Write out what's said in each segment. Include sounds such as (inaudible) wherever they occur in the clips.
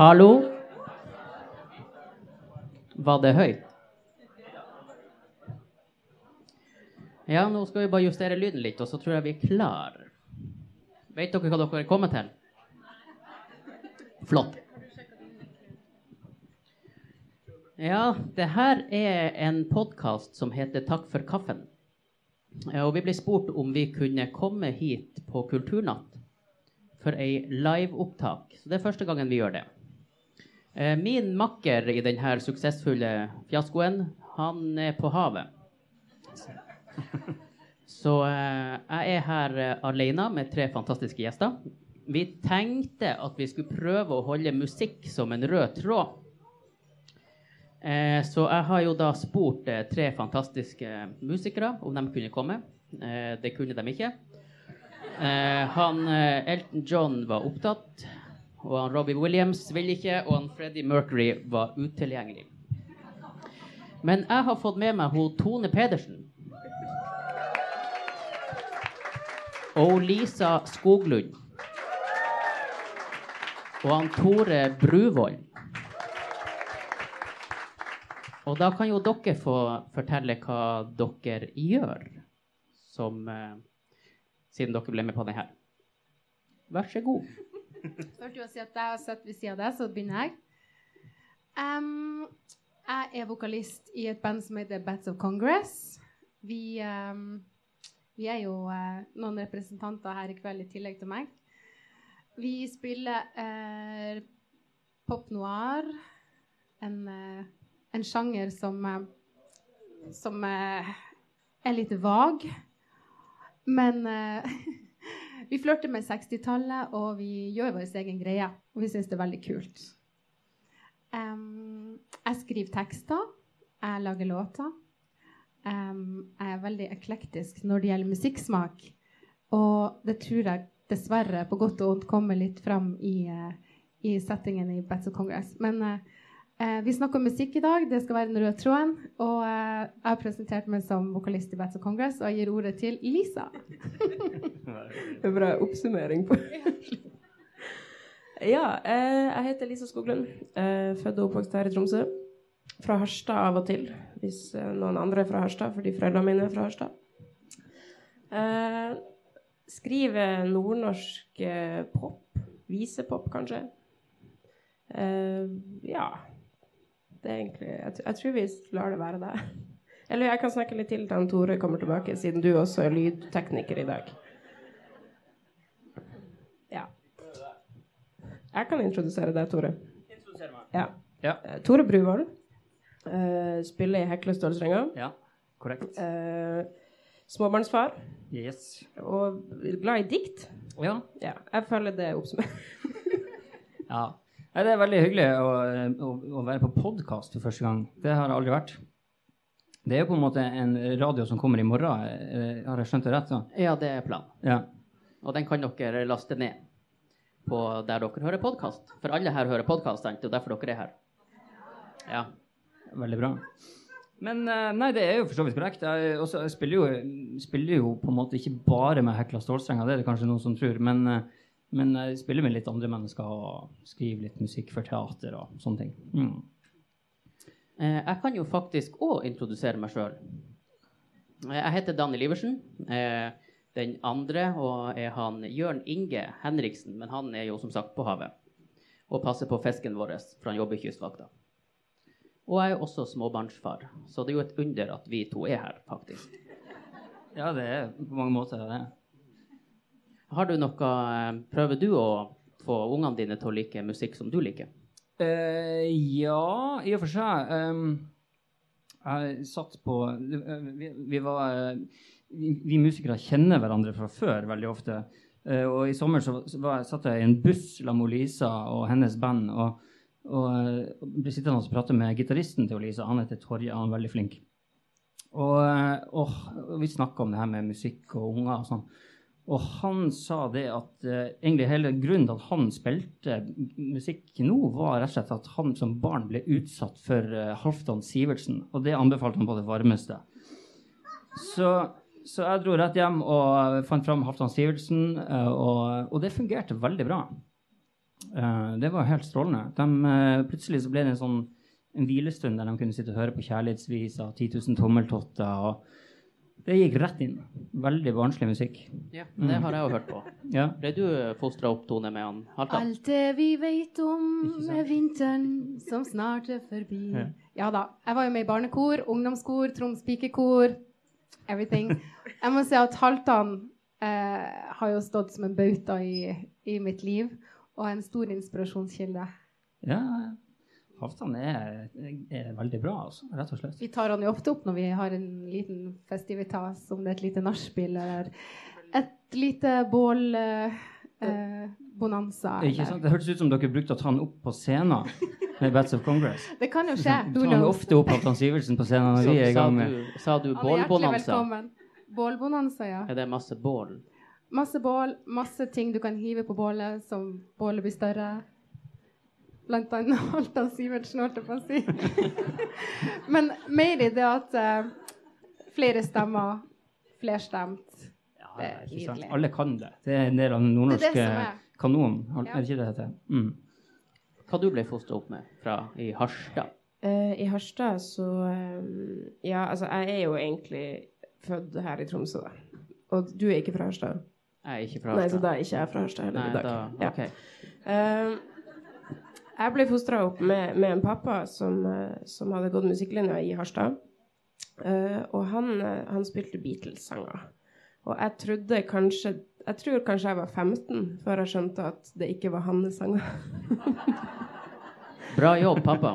Hallo? Var det høyt? Ja, nå skal vi bare justere lyden litt, og så tror jeg vi er klar. Vet dere hva dere er kommet til? Flott. Ja, det her er en podkast som heter Takk for kaffen. Og vi ble spurt om vi kunne komme hit på Kulturnatt for ei liveopptak. Så det er første gangen vi gjør det. Eh, Min makker i denne suksessfulle fiaskoen, han er på havet. Så eh, jeg er her eh, alene med tre fantastiske gjester. Vi tenkte at vi skulle prøve å holde musikk som en rød tråd. Så jeg har jo da spurt tre fantastiske musikere om de kunne komme. Det kunne de ikke. Han Elton John var opptatt, og han Robbie Williams ville ikke, og han Freddie Mercury var utilgjengelig. Men jeg har fått med meg hun Tone Pedersen. Og Lisa Skoglund. Og han Tore Bruvoll. Og da kan jo dere få fortelle hva dere gjør, som eh, Siden dere ble med på den her. Vær så god. Først du å si at jeg har sett ved siden av deg, så begynner jeg. Um, jeg er vokalist i et band som heter Bats of Congress. Vi, um, vi er jo uh, noen representanter her i kveld i tillegg til meg. Vi spiller uh, pop noir, en, uh, en sjanger som, som er litt vag. Men (laughs) vi flørter med 60-tallet, og vi gjør vår egen greie. Og vi syns det er veldig kult. Um, jeg skriver tekster. Jeg lager låter. Um, jeg er veldig eklektisk når det gjelder musikksmak. Og det tror jeg dessverre på godt og vondt kommer litt fram i, uh, i settingen i Bats of Congress. Men eh, eh, vi snakker om musikk i dag. Det skal være den røde tråden. Og eh, jeg har presentert meg som vokalist i Bats of Congress, og jeg gir ordet til Lisa. (laughs) Det er bra oppsummering på Ja, eh, jeg heter Lisa Skoglund. Eh, født og oppvokst her i Tromsø. Fra Harstad av og til, hvis eh, noen andre er fra Harstad, fordi foreldrene mine er fra Harstad. Eh, skriver nordnorsk pop. Visepop, kanskje. Ja. Det er egentlig jeg, jeg tror vi lar det være det. (laughs) Eller jeg kan snakke litt til til Tore kommer tilbake, siden du også er lydtekniker i dag. Ja. Jeg kan introdusere deg, Tore. Introdusere Ja. Ja. Eh, Tore Bruvoll. Uh, spiller i Hekle Stålstrenger. Ja, korrekt. Uh, småbarnsfar. Yes. Og glad i dikt. Ja. Ja, jeg føler det oppsummerer. (laughs) Ja. Nei, det er veldig hyggelig å, å, å være på podkast for første gang. Det har jeg aldri vært. Det er jo på en måte en radio som kommer i morgen. eh, Har jeg skjønt det rett? da? ja, det er planen. Ja. Og den kan dere laste ned på der dere hører podkast. For alle her hører podkast, og derfor dere er her. Ja. Veldig bra. Men eh, nei, det er jo for så vidt korrekt. Jeg, også, jeg spiller, jo, spiller jo på en måte ikke bare med hekla stålstrenger, det er det kanskje noen som tror. Men, eh, men jeg spiller med litt andre mennesker og skriver litt musikk for teater og sånne ting. Mm. Eh, jeg kan jo faktisk òg introdusere meg sjøl. Jeg heter Daniel Iversen. Eh, den andre og er han Jørn Inge Henriksen, men han er jo som sagt på havet og passer på fisken vår, for han jobber i Kystvakta. Og jeg er også småbarnsfar, så det er jo et under at vi to er her, faktisk. Ja, det er på mange måter det. Har du noe eh, Prøver du å få ungene dine til å like musikk som du liker? Uh, ja, i og for seg. Um, jeg satt på eh, Vi, vi var vi, vi musikere kjenner hverandre fra før veldig ofte. Uh, og i sommer så, var, satt jeg i en buss sammen med Lisa og hennes band. Og, og, ble sittende og prate med gitaristen til Lisa. Han heter Torje, han er veldig flink. Og, og vi snakka om det her med musikk og unger og sånn. Og han sa det at eh, egentlig hele grunnen til at han spilte musikk nå, var rett og slett at han som barn ble utsatt for uh, Halvdan Sivertsen, og det anbefalte han på det varmeste. Så, så jeg dro rett hjem og fant fram Halvdan Sivertsen, eh, og, og det fungerte veldig bra. Eh, det var helt strålende. De, eh, plutselig så ble det en sånn en hvilestund der de kunne sitte og høre på kjærlighetsviser, 10 000 tommeltotter. og Det gikk rett inn. Veldig barnslig musikk. Ja, det har jeg jo hørt på. (laughs) Ja. Ble du fostra opp, Tone, med han Halvdan? Alt det vi vet om med er vinteren som snart er forbi. Ja. Ja da. Jeg var jo med i barnekor, ungdomskor, Troms pikekor. Everything. Jeg må si at Halvdan eh, har jo stått som en bauta i, i mitt liv, og er en stor inspirasjonskilde. ja. Halvdan er, er veldig bra, altså. Rett og slett. Vi tar han jo ofte opp når vi har en liten festivitas, om det er et lite nachspiel eller et lite bål eh, bonanza. Ikke sant? Det hørtes ut som dere brukte å ta han opp på scenen med Bats of Congress. Det kan jo skje. Du tar han ofte opp Halvdan Sivertsen på scenen når vi er i gang med du, sa du er bålbonanza? Bålbonanza, ja. Er det masse bål? Masse bål, masse ting du kan hive på bålet, som bålet blir større. Blant annet Halvdan (laughs) Sivertsen, holdt jeg på å si. Men (laughs) mer i det at uh, flere stemmer, flerstemt. Ja, Det er nydelig. Alle kan det. Det er en del av den Det nordnorske det som kanonen. Er det ikke det heter? Mm. Hva du ble fostra opp med fra i Harstad? Uh, I Harstad så um, Ja, altså, jeg er jo egentlig født her i Tromsø, da. Og du er ikke fra Harstad? Jeg er ikke fra Nei, så da er ikke jeg fra Harstad heller Nei, i dag. da, Ja. ok. Jeg ble fostra opp med, med en pappa som, eh, som hadde gått musikklinja i Harstad. Uh, og han, eh, han spilte Beatles-sanger. Og jeg trodde kanskje Jeg tror kanskje jeg var 15 før jeg skjønte at det ikke var hans sanger. Bra jobb, pappa.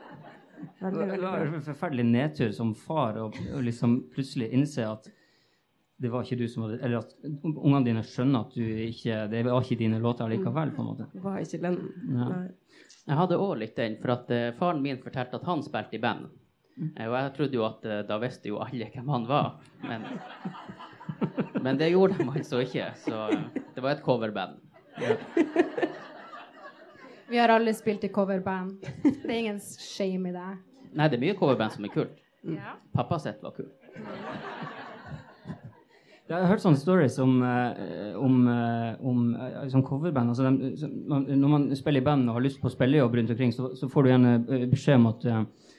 (laughs) Veldig, Det var en forferdelig nedtur som far å liksom plutselig innse at det var ikke du som hadde Eller at ungene dine skjønner at du ikke Det var ikke dine låter likevel, på en måte. Var ikke den. Ja. Jeg hadde òg litt den, for at uh, faren min fortalte at han spilte i band. Eh, og jeg trodde jo at uh, da visste jo alle hvem han var. Men, men det gjorde de altså ikke. Så det var et coverband. (laughs) Vi har alle spilt i coverband. Det er ingen shame i det. Nei, det er mye coverband som er kult. Ja. Pappa sitt var kult. (laughs) Jeg har hørt sånne stories om, om, om, eh, om eh, sånn coverband. Altså de, når man spiller i band og har lyst på spillejobb rundt omkring, så, så får du gjerne eh, beskjed om at, eh,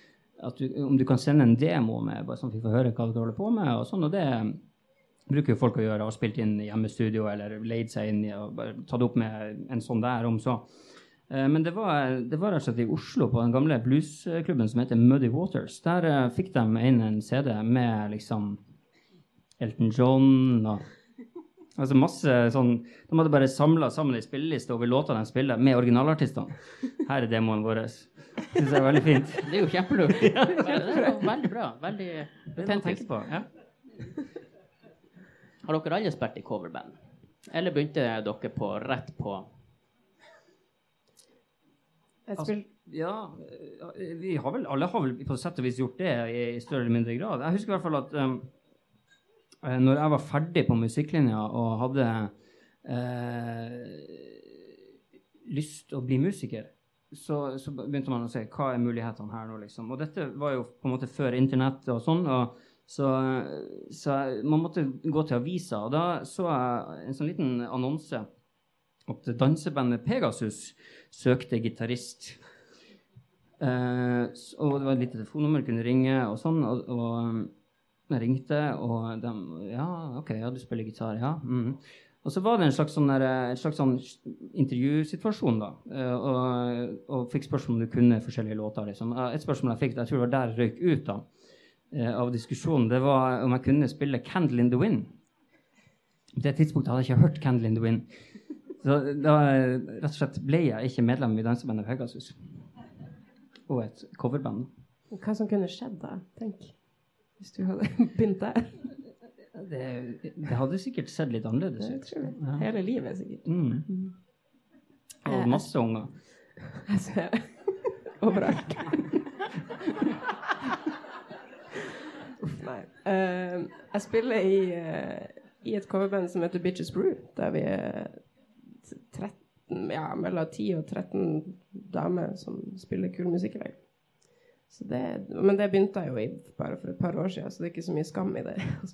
at du, om du kan sende en demo med, bare sånn at vi får høre hva dere holder på med. og sånn, og det bruker jo folk å gjøre. Har spilt inn i hjemmestudio eller leid seg inn i og bare tatt opp med en sånn der om så. Eh, Men det var, det var slett i Oslo, på den gamle bluesklubben som heter Muddy Waters. Der eh, fikk de inn en CD med liksom Elton John og Altså masse sånn De hadde bare samla sammen ei spilleliste over låter de spiller, med originalartistene. Her er demoen vår. Syns jeg er veldig fint. Det er jo kjempelurt. (laughs) Jo veldig bra. Veldig autentisk. på. Ja. Har dere alle spilt i coverband? Eller begynte dere på rett på Jeg Altså, Ja, eh, vi har vel, alle har vel på sett og vis gjort det i, større eller mindre grad. Jeg husker i hvert fall at um, når jeg var ferdig på musikklinja og hadde eh, lyst til å bli musiker, så, så begynte man å se hva er mulighetene her nå, liksom. Og dette var jo på en måte før internett og sånn. og så, så man måtte gå til avisa, og da så jeg en sånn liten annonse at dansebandet Pegasus søkte gitarist. Eh, og det var et lite telefonnummer, kunne ringe og sånn. Og, og jeg ringte, og de Ja, OK, ja, du spiller gitar, ja. Mm. Og så var det en slags sånn, der, en slags sånn intervjusituasjon, da. eh, og, og fikk spørsmål om du kunne forskjellige låter. Liksom. Et spørsmål jeg fikk, jeg tror det var der jeg røyk ut da, eh, av diskusjonen, det var om jeg kunne spille 'Candle in the Wind'. På det tidspunktet hadde jeg ikke hørt 'Candle in the Wind'. Så da rett og slett ble jeg ikke medlem i dansebandet Pegasus. Og et coverband. hva som kunne skjedd da? Tenk. Hvis du hadde (laughs) begynt der. Det, det hadde sikkert sett litt annerledes ut. Ja. Hele livet, sikkert. Mm. Eh, Og masse unger. (laughs) Det. Overalt. (laughs) Uff, nei. Uh, jeg spiller i, uh, i et coverband som heter Bitches Brew, der vi er 13, ja, mellom 10 og 13 damer som spiller kul musikk i lag. Så det, men det begynte jeg jo i bare for et par år siden, så det er ikke så mye skam i det å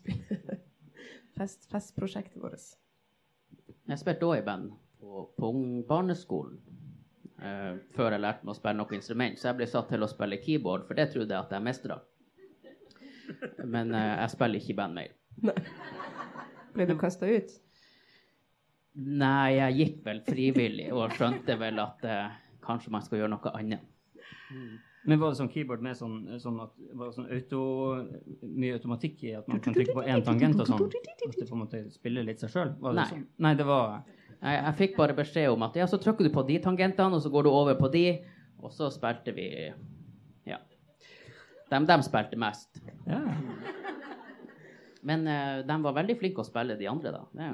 (laughs) fest, festprosjektet vårt. Jeg spilte òg i band på på, barneskolen. eh, før jeg lærte meg å spille noe instrument. Så jeg ble satt til å spille keyboard, for det trodde jeg at jeg mestra. Men eh, jeg spiller ikke i band mer. Ble du kasta ut? Nei, jeg gikk vel frivillig og skjønte vel at eh, kanskje man skal gjøre noe annet. Men var det sånn keyboard med sånn, sånn at var det sånn auto, mye automatikk i at man kan trykke på én tangent og sånn? At det på en måte spiller litt seg sjøl? Nei. Sånn? Nei, det var Jeg, jeg fikk bare beskjed om at ja, så trykker du på de tangentene, og så går du over på de, og så spilte vi Ja. De, de spilte mest. Ja. Men uh, de var veldig flinke å spille, de andre, da. Det,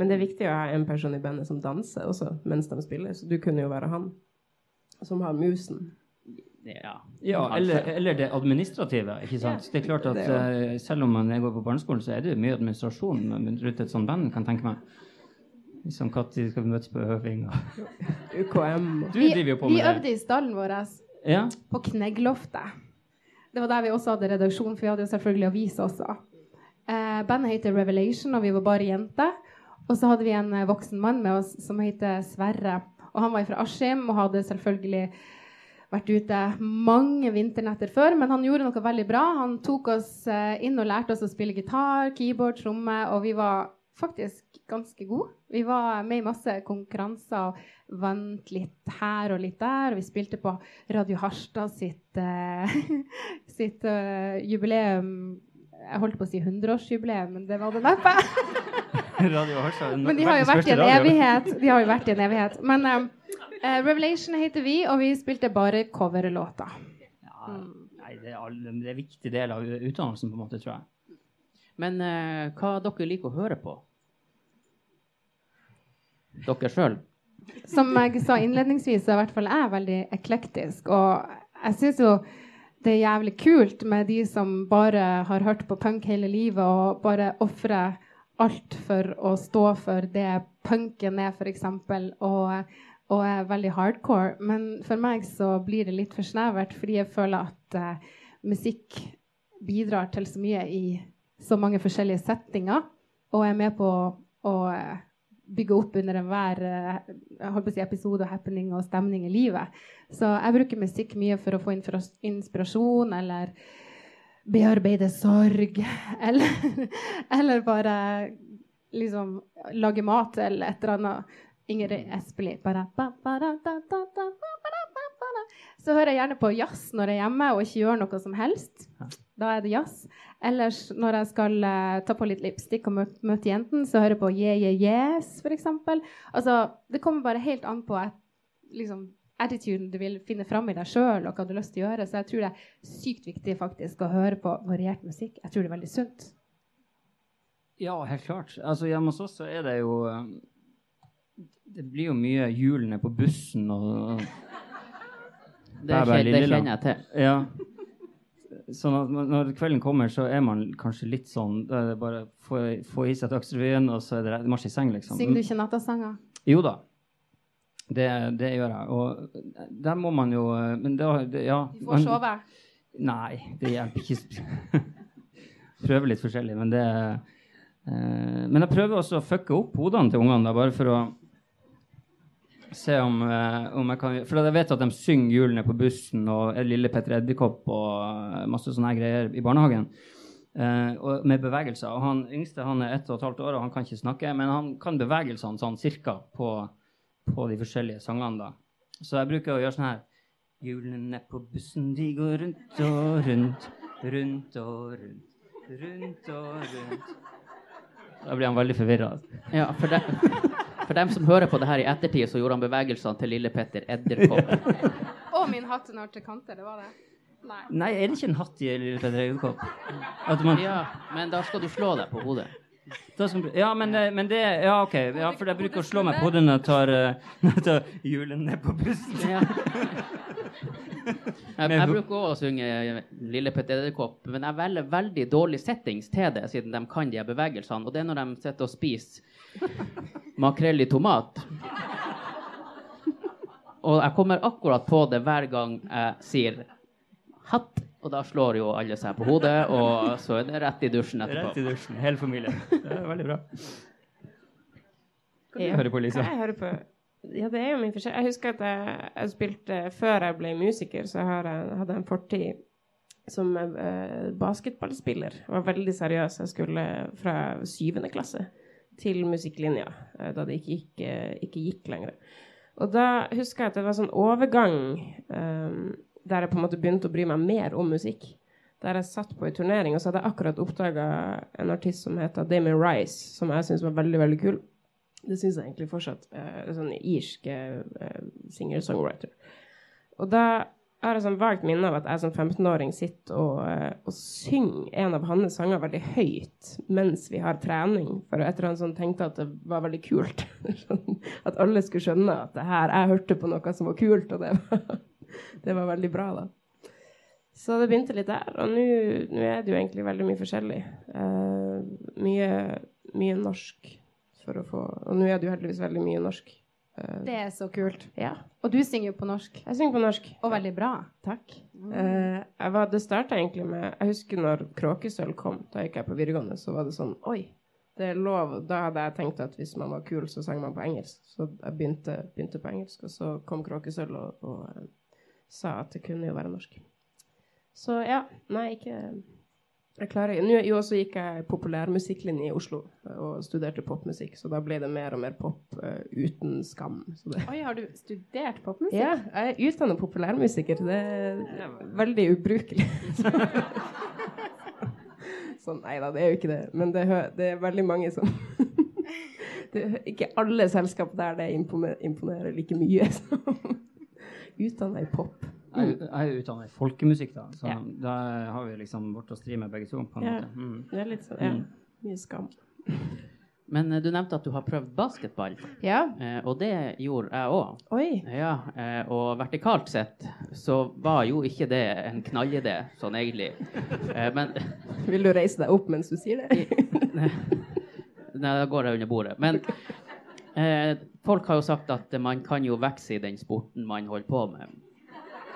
Men det er viktig å ha en person i bandet som danser også mens de spiller, så du kunne jo være han som har musen. Ja. Ja, eller, eller det administrative. ikke sant? Det er klart at eh, Selv om man går på barneskolen, så er det mye administrasjon rundt et sånt band, kan jeg tenke meg. Liksom når skal vi møtes på øving? Og... UKM Du Vi, driver jo på vi med det. øvde i stallen vår Ja? på Kneggloftet. Det var der vi også hadde redaksjon, for vi hadde jo selvfølgelig avis også. Uh, bandet heter Revelation, og vi var bare jenter. Og så hadde vi en eh, voksen mann med oss som heter Sverre. Og han var fra Askim og hadde selvfølgelig vært ute mange vinternetter før, men han gjorde noe veldig bra. Han tok oss eh, inn og lærte oss å spille gitar, keyboard, tromme, og vi var faktisk ganske gode. Vi var med i masse konkurranser og vant litt her og litt der. Og vi spilte på Radio Harstad sitt, uh, (laughs) sitt uh, jubileum Jeg holdt på å si 100-årsjubileum, men det var det neppe. (laughs) Radio Harstad. Men de har jo vært i en evighet. De har jo vært i en evighet. Men eh, eh, Revelation heter vi, og vi spilte bare coverlåter. Ja, nei, det er, det er en viktig del av utdannelsen, på en måte, tror jeg. Men uh, hva dere liker å høre på? Dere sjøl? Som jeg sa innledningsvis, så er i hvert fall jeg veldig eklektisk. Og jeg syns jo det er jævlig kult med de som bare har hørt på punk hele livet og bare ofrer alt for å stå for det punken er, f.eks., og, og er veldig hardcore. Men for meg så blir det litt for snevert, fordi jeg føler at uh, musikk bidrar til så mye i så mange forskjellige settinger, og er med på å uh, bygge opp under enhver å si, episode og happening og stemning i livet. Så jeg bruker musikk mye for å få inspirasjon eller bearbeide sorg. (laughs) Eller, eller bare liksom lage mat eller et eller annet. Ingrid Espelid. Bare. Så hører jeg gjerne på jazz når jeg er hjemme og ikke gjør noe som helst. Da er det jazz. Ellers når jeg skal uh, ta på litt lipstick og møte, møte jentene, så hører jeg på Yeah Yeah Yes, f.eks. Altså, det kommer bare helt an på at, liksom, attituden du vil finne fram i deg sjøl, og hva du har lyst til å gjøre. Så jeg tror det er sykt viktig faktisk å høre på variert musikk. Jeg tror det er veldig sunt. Ja, helt klart. Altså, Hjemme hos oss så er det jo um, Det blir jo mye hjulene på bussen og Det, er bæ, kjen- det kjenner jeg til. Ja. Sånn at når- kvelden kommer, så er man kanskje litt sånn Da er det bare få, få i seg Dagsrevyen, og så er det marsj i seng, liksom. Synger du ikke nattasanger? Jo da. Det, det gjør jeg. Og der må man jo Men da Ja. Du får sove. Nei, det hjelper ikke. (laughs) prøver litt forskjellig, men det eh, Men jeg prøver også å fucke opp hodene til ungene, da, bare for å se om, eh, om jeg kan For jeg vet at de synger 'Hjulene på bussen' og 'Lille Petter Edderkopp' og eh, masse sånne greier i barnehagen. Uh, og med bevegelser. Og han yngste han er ett og et halvt år, og han kan ikke snakke, men han kan bevegelsene sånn cirka på, på de forskjellige sangene. da. Så jeg bruker å gjøre sånn her Hjulene på bussen, de går rundt og rundt, rundt og rundt, rundt og rundt. Da blir han veldig forvirra. Ja, for, de, for dem som hører på det her i ettertid, så gjorde han bevegelsene til lille Petter Edderkopp. (laughs) Og min hatt når til kanter, det var det. Nei. Nei, er det ikke en hatt i Lille Petter Edderkopp? Man Ja, men da skal du slå deg på hodet. da skal, Ja, men, det- men det Ja, OK. Ja, for jeg bruker å slå meg på hodet når jeg tar, eh, når jeg tar hjulene på bussen. Ja. (laughs) Jeg, jeg bruker også å synge 'Lille Petter Edderkopp', men jeg velger veldig dårlig settings til det, siden de kan de bevegelsene. Og det er når de sitter og spiser makrell i tomat. Og jeg kommer akkurat på det hver gang jeg sier 'hatt', og da slår jo alle seg på hodet, og så er det rett i dusjen etterpå. Rett i dusjen. Hele familien. Det er veldig bra. Hva du hører på, Lisa? Jeg hører på? Ja, det er jo min forskjell. Jeg husker at jeg, jeg spilte Før jeg ble musiker, så har jeg, hadde jeg en fortid som eh, basketballspiller. Jeg var veldig seriøs. Jeg skulle fra syvende klasse til musikklinja, eh, da det ikke gikk, eh, ikke gikk lenger. Og da husker jeg at det var sånn overgang um, der jeg på en måte begynte å bry meg mer om musikk. Der jeg satt på en turnering, og så hadde jeg akkurat oppdaga en artist som heter Damien Rice, som jeg syns var veldig, veldig kul. Det syns jeg egentlig fortsatt. Uh, sånn irsk uh, singer-songwriter. Og da har jeg sånn vagt minne av at jeg som 15-åring sitter og, eh, og synger en av hans sanger veldig høyt mens vi har trening. For et eller annet sånn tenkte at det var veldig kult. (laughs) Sånn at alle skulle skjønne at det her, jeg hørte på noe som var kult, og det var, (laughs) det var veldig bra, da. Så det begynte litt der. Og nå er det jo egentlig veldig mye forskjellig. Uh, mye, mye norsk for å få Og nå er det jo heldigvis veldig mye norsk. Eh, Det er så kult. ja. Og du synger jo på norsk. Jeg synger på norsk. Og veldig bra. Takk. Uh, jeg var, det starta egentlig med Jeg husker når Kråkesølv kom. Da gikk jeg på videregående, så var det sånn Oi, det er lov. Da hadde jeg tenkt at hvis man var kul, så sang man på engelsk. Så jeg begynte, begynte på engelsk, og så kom Kråkesølv og, og uh, sa at det kunne jo være norsk. Så ja. Nei, ikke jeg klarer Nå jo så gikk jeg populærmusikklinje i Oslo eh, og studerte popmusikk, så da ble det mer og mer pop uh, uten skam. Oi, har du studert popmusikk? ja, jeg er utdannet populærmusiker. Det er veldig ubrukelig. (laughs) sånn, nei da, det er jo ikke det. Men det, det er veldig mange som (laughs) det Ikke alle selskap der det imponer- imponerer like mye. (laughs) Utdannet i pop. Jeg, jeg er utdannet i folkemusikk, da, så Ja. da har vi liksom vårt å stri med begge to. på en Ja. måte. Mm. Det er litt sånn, ja. Mye skam. Men eh, du nevnte at du har prøvd basketball, Ja. eh, og det gjorde jeg òg. Ja, eh, og vertikalt sett så var jo ikke det en knallidé, sånn egentlig. Eh, men (laughs) Vil du reise deg opp mens du sier det? (laughs) Nei, da går jeg under bordet. Men eh, folk har jo sagt at man kan jo vokse i den sporten man holder på med.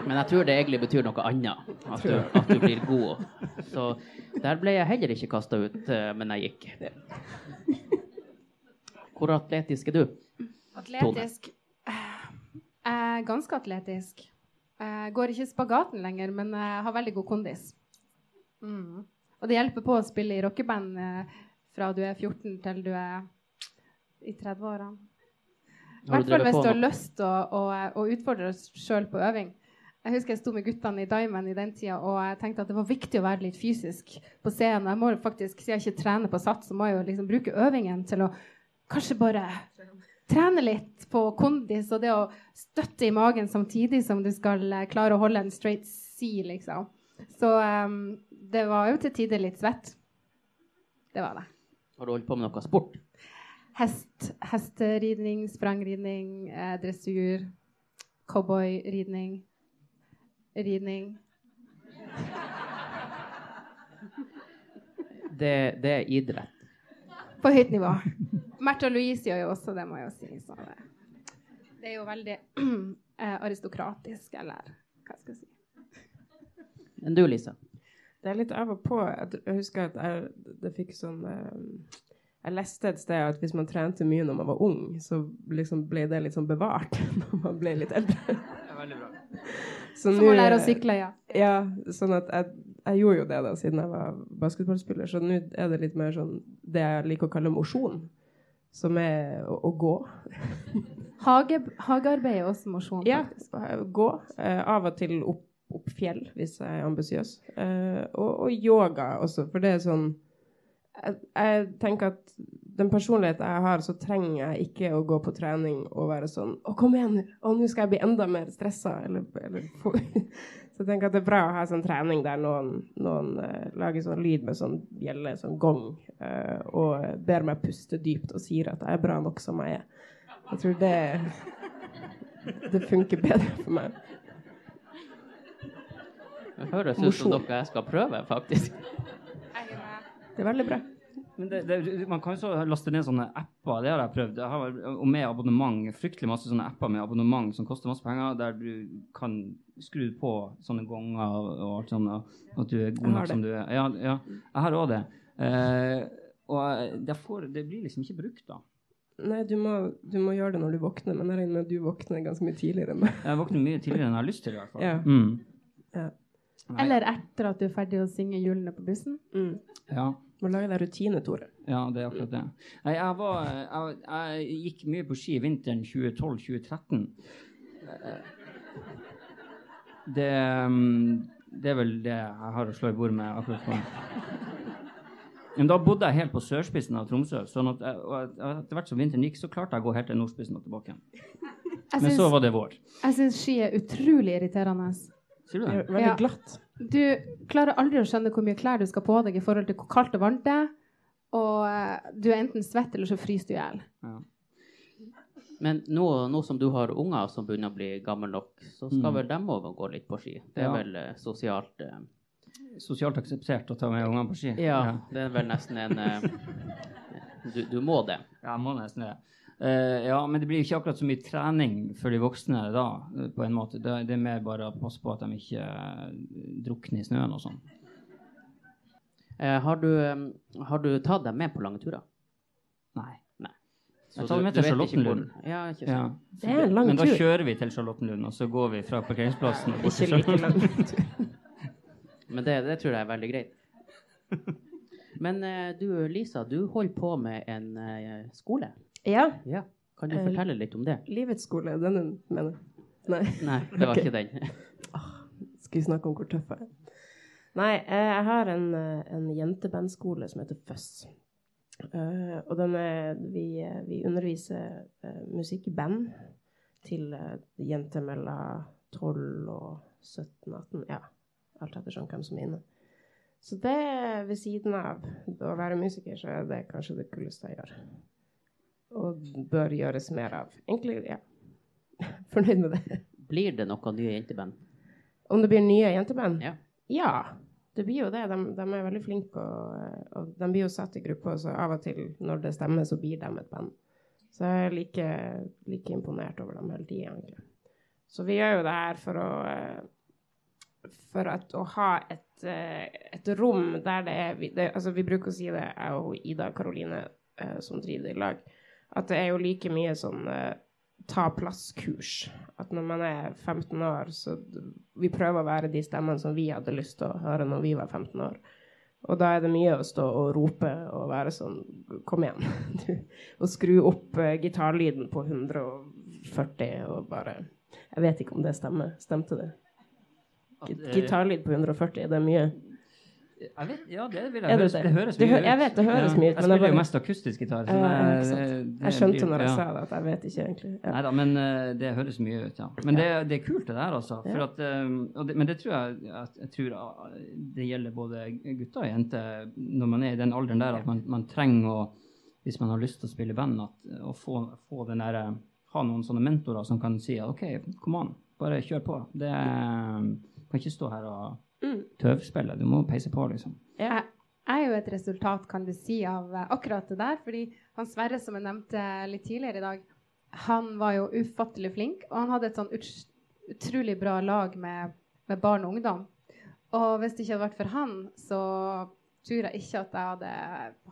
Men jeg tror det egentlig betyr noe annet. At du, at du blir god. Så der ble jeg heller ikke kasta ut, eh, men jeg gikk. Hvor atletisk er du? Atletisk er ganske atletisk. Eh, går ikke spagaten lenger, men eh, har veldig god kondis. Mm. Og det hjelper på å spille i rockeband eh, fra du er 14 til du er i 30-årene. I hvert fall hvis du har lyst til å, å, å utfordre deg sjøl på øving. Jeg husker jeg sto med guttene i Diamond i den tida, og jeg tenkte at det var viktig å være litt fysisk på scenen. Jeg må faktisk, Siden jeg ikke trener på sats, så må jeg jo liksom bruke øvingen til å kanskje bare trene litt på kondis og det å støtte i magen samtidig som du skal eh, klare å holde en straight C, liksom. Så um, det var jo til tider litt svett. Det var det. Har du holdt på med noe sport? Hest, hesteridning, sprangridning, eh, dressur, cowboyridning, ridning. Det, det er idrett. På høyt nivå. Märtha Louise gjør jo også det, må jeg jo si. Så det, det er jo veldig (clears throat) eh, aristokratisk, eller hva skal jeg si. Men du, Lisa? Det er litt av og på. Jeg jeg husker at jeg, det fikk sånn eh, Jeg leste et sted at hvis man trente mye når man var ung, så liksom ble det litt sånn bevart (laughs) når man ble litt eldre. Så Som å lære å sykle, ja. Ja, sånn at jeg, jeg gjorde jo det da, siden jeg var basketballspiller. Så nå er det litt mer sånn det jeg liker å kalle mosjon, som er å, å gå. (laughs) Hage, hagearbeid er også mosjon, Ja, gå. Eh, av og til opp, opp fjell, hvis jeg er ambisiøs. Eh, og, og yoga også, for det er sånn jeg, jeg tenker at den personligheten jeg har, så trenger jeg ikke å gå på trening og være sånn Å, kom igjen! Å, nå skal jeg bli enda mer stressa. Eller, eller (laughs) Så jeg tenker at det er bra å ha sånn trening der noen, noen uh, lager sånn lyd med sånn bjelle, sånn gong, uh, og ber meg puste dypt og sier at jeg er bra nok som jeg er. Jeg tror det Det funker bedre for meg. Det høres ut som dere jeg skal prøve, faktisk. Det er veldig bra. Men det, det, man kan jo så laste ned sånne apper, det har jeg prøvd. Jeg har, og med abonnement. Fryktelig masse sånne apper med abonnement som koster masse penger, der du kan skru på sånne gonger og, og alt sånt, og at du er god nok som du er. Ja, ja jeg har òg det. Eh, og det, får, det blir liksom ikke brukt, da. Nei, du må, du må gjøre det når du våkner, men jeg regner med at du våkner ganske mye tidligere enn meg. Jeg våkner mye tidligere enn jeg har lyst til, i hvert fall. Ja. Mm. Ja. Eller etter at du er ferdig å synge 'Julene på bussen'. Mm. ja. Må lage deg rutine, Tore. Ja, det er akkurat det. Jeg, var, jeg, jeg gikk mye på ski vinteren 2012-2013. Det, det er vel det jeg har å slå i bord med akkurat nå. Men da bodde jeg helt på sørspissen av Tromsø. sånn at jeg, og etter hvert som vinteren gikk, så klarte jeg å gå helt til nordspissen og tilbake igjen. Men så var det vår. jeg syns ski er utrolig irriterende. Sier du Det veldig Ja. glatt. Du klarer aldri å skjønne hvor mye klær du skal på deg i forhold til hvor kaldt og varmt det er. Og eh, du er enten svett, eller så fryser du i hjel. Ja. Men nå, nå som du har unger som begynner å bli gamle nok, så skal Mm. vel dem òg gå litt på ski? Det er Ja. vel eh, sosialt eh, Sosialt akseptert å ta med ungene på ski. Ja, det er vel nesten en eh, du, du må det. Ja, jeg må nesten det. Eh, ja, men det blir ikke akkurat så mye trening for de voksne da, eh, på en måte. Det, det er mer bare å passe på at de ikke uh, drukner i snøen og sånn. Uh, har, du, eh, har du tatt dem med på lange turer? Nei. Så Jeg tar dem med til Charlottenlund. Ja. Ja. Det er en lang Men da kjører vi til Charlottenlund, og så går vi fra parkeringsplassen og bort til Charlottenlund. Men det, det tror jeg er veldig greit. (laughs) Men du Lisa, du holder på med en skole. Ja. Ja. Kan du Eh, fortelle litt om det? Livets skole, den mener jeg. Nei. Nei, det var okay. ikke den. (laughs) Skal vi snakke om hvor tøff jeg er? Nei, eh, jeg har en, eh, en jentebandskole som heter Fuzz. Uh, og den er, vi, vi underviser uh, musikk i band til uh, jenter mellom 12 og 17-18. Ja, alt sånn hvem som er inne. Så det ved siden av å være musiker, så er det kanskje det kuleste jeg gjør. Og bør gjøres mer av. Egentlig, ja. (laughs) Fornøyd med det. Blir det noen nye jenteband? Om det blir nye jenteband? Ja. Ja, det blir jo det. De, de er veldig flinke, og, og de blir jo satt i grupper, så av og til når det stemmer, så blir de et band. Så jeg er like, like imponert over dem hele tida, egentlig. Så vi gjør jo det her for å eh, For at, å ha et, eh, et rom der det er det, Altså, vi bruker å si det, jeg og Ida Karoline, eh, som driver det i lag, at det er jo like mye sånn eh, ta plass-kurs. At når man er 15 år, så vi prøver å være de stemmene som vi hadde lyst til å høre når vi var 15 år. Og da er det mye å stå og rope og være sånn Kom igjen. (laughs) Og skru opp eh, gitarlyden på 140 og bare Jeg vet ikke om det stemmer. Stemte det? Eh, Gitarlyd på 140, er det mye? Jeg vet, ja, det vil jeg. Høres, det? høres mye hø- jeg vet det høres mye ut, Jeg spiller jeg bare- jo mest akustisk gitar. Ja, Jeg skjønte når jeg ja. sa det, at jeg vet ikke egentlig. Ja. Nei da, men eh, det høres mye ut, ja. Men det, det er kult, det der, altså. At, eh, det, men det tror jeg jeg tror ah, det gjelder både gutter og jenter når man er i den alderen der at man, man trenger å Hvis man har lyst til å spille i band, at, å få, få den der, eh, ha noen sånne mentorer som kan si OK, kom an, bare kjør på. Det kan ikke stå her og Mm. tøvspille. Du må peise på, liksom. Ja. Jeg er jo et resultat, kan du si, av eh, akkurat det der. Fordi han Sverre, som jeg nevnte litt tidligere i dag, han var jo ufattelig flink. Og han hadde et sånn ut utrolig bra lag med, med barn og ungdom. Og hvis det ikke hadde vært for han, så tror jeg ikke at jeg hadde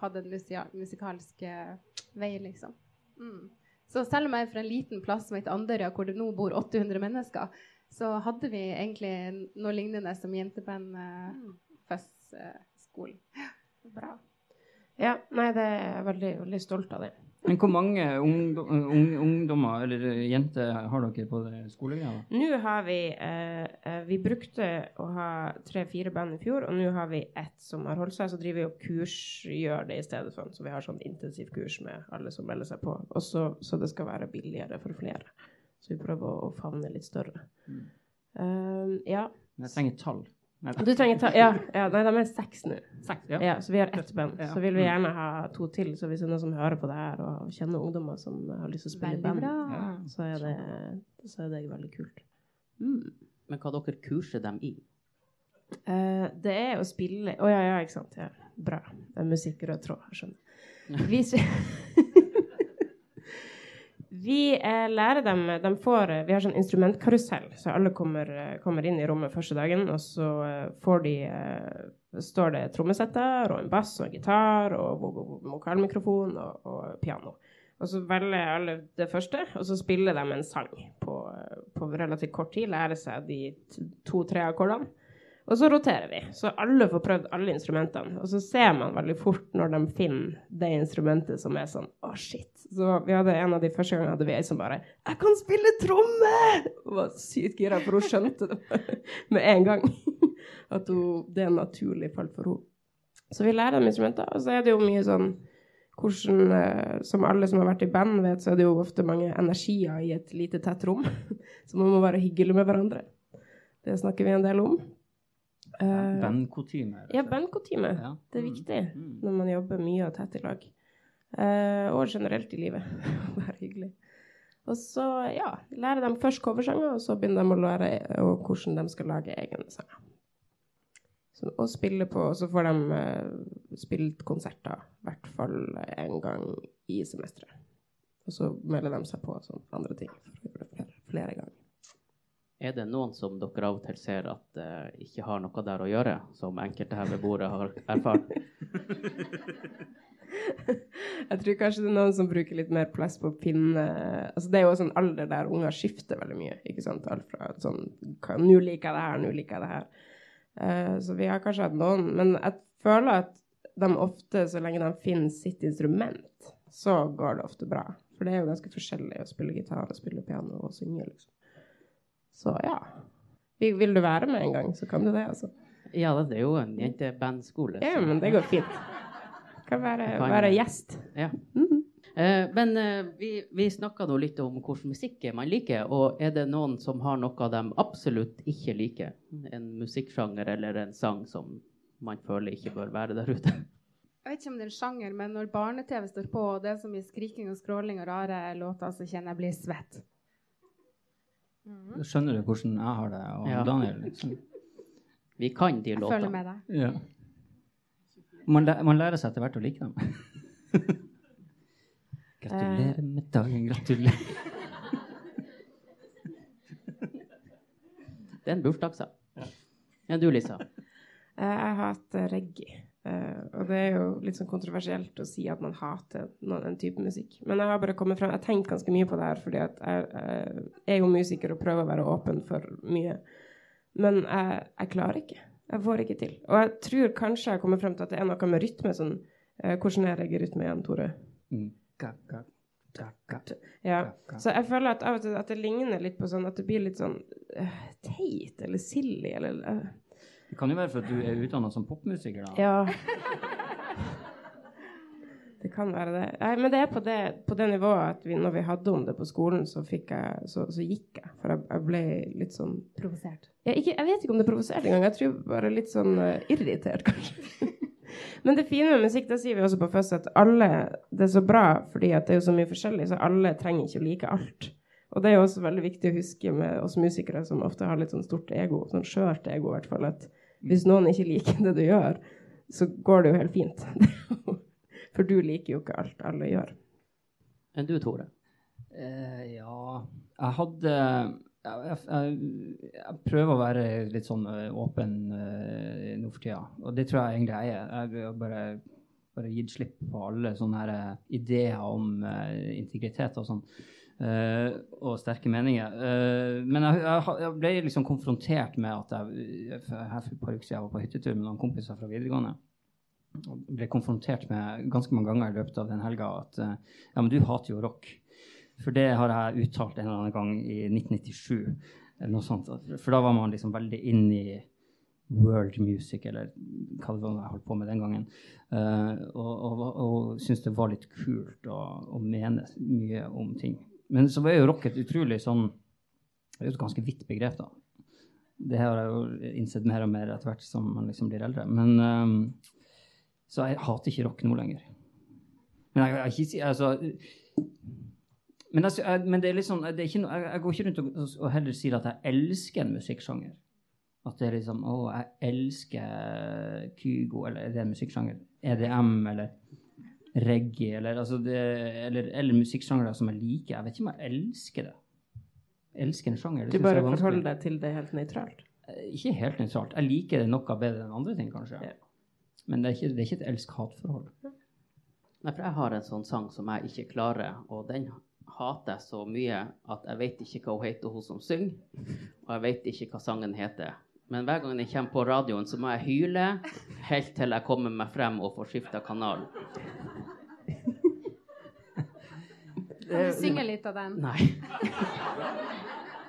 hatt en musikalsk eh, vei, liksom. Mm. Så selv om jeg er fra en liten plass som heter Andøya, hvor det nå bor 800 mennesker, så hadde vi egentlig noe lignende som jenteband eh, FØS-skolen. (laughs) Bra. Ja, nei, det er jeg veldig, veldig stolt av det. Men hvor mange ungdom, ung, ungdommer eller jenter har dere på det skolegreia? Nå har vi eh, eh, Vi brukte å ha tre-fire band i fjor, og nå har vi ett som har holdt seg. Så driver vi og kursgjør det i stedet for. Så vi har sånn intensivkurs med alle som melder seg på. Også, så det skal være billigere for flere. Så vi prøver å, å favne litt større. Mm. Eh, ja. Men jeg trenger tall. Nei, Du trenger tall, Ja, ja nei, de er seks nå. Seks, Ja. ja. så vi har ett band. Ja. Så vil vi gjerne ha to til. Så hvis det er noen som hører på det her og kjenner ungdommer som har lyst til å spille i Veldig band, bra. Så er det, så er det veldig kult. Mm. Men hva dere kurser dem i? Uh, det er å spille Å ja, ja, ikke sant. Ja. Bra. Det er musikk rød tråd. Jeg skjønner. Vi, (laughs) vi eh, lærer dem de får, eh, Vi har sånn instrumentkarusell, så alle kommer, eh, kommer inn i rommet første dagen, og så eh, får de står det trommesetter og en bass og en gitar og vo- vo- vokalmikrofon og, og piano. Og så velger alle det første, og så spiller de en sang på, på relativt kort tid. Lærer seg de to-tre akkordene. Og så roterer vi, så alle får prøvd alle instrumentene. Og så ser man veldig fort når de finner det instrumentet som er sånn Å, shit. Så vi hadde en av de første gangene hadde vi ei som bare 'Jeg kan spille tromme!' Hun var sykt gira, for hun skjønte det (laughs) med en gang. (laughs) At hun, det er naturlig falt for henne. Så vi lærer dem instrumenter. Og så er det jo mye sånn hvordan, eh, Som alle som har vært i band, vet, så er det jo ofte mange energier i et lite, tett rom. (laughs) Så man må være hyggelig med hverandre. Det snakker vi en del om. Eh, Bandkutyme. ja, bandkutyme. Ja. Det er Mm. viktig Mm. når man jobber mye og tett i lag. Uh, og generelt i livet. (laughs) Være hyggelig. Og så ja, lærer de først coversanger, og så begynner de å lære hvordan de skal lage egne sanger. Så, og spille på, og så får de uh, spilt konserter i hvert fall en gang i semesteret. Og så melder de seg på sånn andre ting flere, flere ganger. Er det noen som dere av og til ser at uh, ikke har noe der å gjøre, som enkelte her ved bordet har erfart? (laughs) Jeg tror kanskje det er noen som bruker litt mer plass på pinne altså Det er jo en sånn alder der unger skifter veldig mye. ikke sant? Alt fra sånn Nå liker jeg det her, nå liker jeg det her. Uh, så vi har kanskje hatt noen. Men jeg føler at de ofte, så lenge de finner sitt instrument, så går det ofte bra. For det er jo ganske forskjellig å spille gitar og spille piano og synge, liksom. Så ja. Vil vil du være med en gang, så kan du det, altså. Ja, det er jo en jentebandskole. Ja, men det går fint. Kan være, Kan- være gjest. Ja. Mhm. Eh, men eh, vi, vi snakka nå litt om hvilken musikk man liker. Og er det noen som har noe de absolutt ikke liker? En musikksjanger eller en sang som man føler ikke bør være der ute? Jeg vet ikke om det er en sjanger, men når barne-TV står på, og det er så mye skriking og skråling og rare låter, så kjenner jeg blir svett. Skjønner du hvordan jeg har det, og Ja. Daniel? Liksom. Vi kan de Jeg følger med deg. Ja. Man, læ man lærer seg etter hvert å like dem. (laughs) Gratulerer med dagen, gratulerer. Det er en bursdagssang. Ja, du, Lisa. Jeg har hatt reggae. Eh, og det er jo litt sånn kontroversielt å si at man hater noen, den type musikk. Men jeg har bare kommet frem Jeg har tenkt ganske mye på det her, fordi jeg, eh, er jo musiker og prøver å være åpen for mye. Men jeg, jeg klarer ikke. Jeg får ikke til. Og jeg tror kanskje jeg kommer frem til at det er noe med rytme sånn uh, Hvordan er reggae-rytme igjen, Tore? Mm. Ja. Så jeg føler at av og til at det ligner litt på sånn at det blir litt sånn uh, teit eller silly eller eh, Det kan jo være for at du er utdanna som popmusiker, da. Ja. Det kan være det. Nei, men det er på det, på det nivået at vi, når vi hadde om det på skolen, så, fikk jeg, så, så gikk jeg. For jeg, jeg ble litt sånn Provosert. jeg, ikke, jeg vet ikke om det provoserte engang. Jeg tror bare litt sånn uh, irritert, (laughs) kanskje. Men det fine med musikk, det sier vi også på FØS, at alle Det er så bra fordi at det er jo så mye forskjellig, så alle trenger ikke å like alt. Og det er jo også veldig viktig å huske med oss musikere som ofte har litt sånn stort ego, sånn skjørt ego i hvert fall, at hvis noen ikke liker det du gjør, så går det jo helt fint. (laughs) For du liker jo ikke alt alle gjør. Enn du, Tore? Eh, ja Jeg hadde jeg, jeg, jeg, jeg prøver å være litt sånn eh, åpen uh, nå for tida, og det tror jeg egentlig jeg er. Jeg har bare, bare gitt slipp på alle sånne her, eh, ideer om uh, integritet og sånn. Eh, og sterke meninger. Uh, men jeg, jeg, jeg ble liksom konfrontert med at jeg her for et par uker siden var på hyttetur med noen kompiser fra videregående. Og ble konfrontert med ganske mange ganger i løpet av den helga at uh, ja, men du hater jo rock. For det har jeg uttalt en eller annen gang i 1997. Eller noe sånt. For da var man liksom veldig inn i world music, eller hva det var jeg holdt på med den gangen. Og og, og syntes det var litt kult å, å mene mye om ting. Men så var jo rock et utrolig sånn Det er jo et ganske vidt begrep, da. Det har jeg jo innsett mer og mer etter hvert som man liksom blir eldre. Men um, Så jeg hater ikke rock nå lenger. Men jeg, jeg, jeg, altså men, altså, jeg, men det er litt sånn, er ikke jeg går ikke rundt og, og heller sier at jeg elsker en musikksjanger. At det er liksom Å, jeg elsker Kygo, eller er det en musikksjanger? EDM, eller reggae, eller, altså det, eller, eller musikksjangre som jeg liker. Jeg vet ikke om jeg elsker det. Jeg elsker en sjanger. det Du bare er forholder deg til det helt nøytralt. Eh, Ikke helt nøytralt. Jeg liker det noe bedre enn andre ting, kanskje. Ja. Men det er ikke, det er ikke et elsk-hat-forhold. Nei, for jeg har en sånn sang som jeg ikke klarer, og den hater jeg så mye at jeg vet ikke hva hun heter, hun som synger, og jeg vet ikke hva sangen heter. Men hver gang jeg kommer på radioen, så må jeg hyle helt til jeg kommer meg frem og får skifta kanal. Kan du synge litt av den? Nei.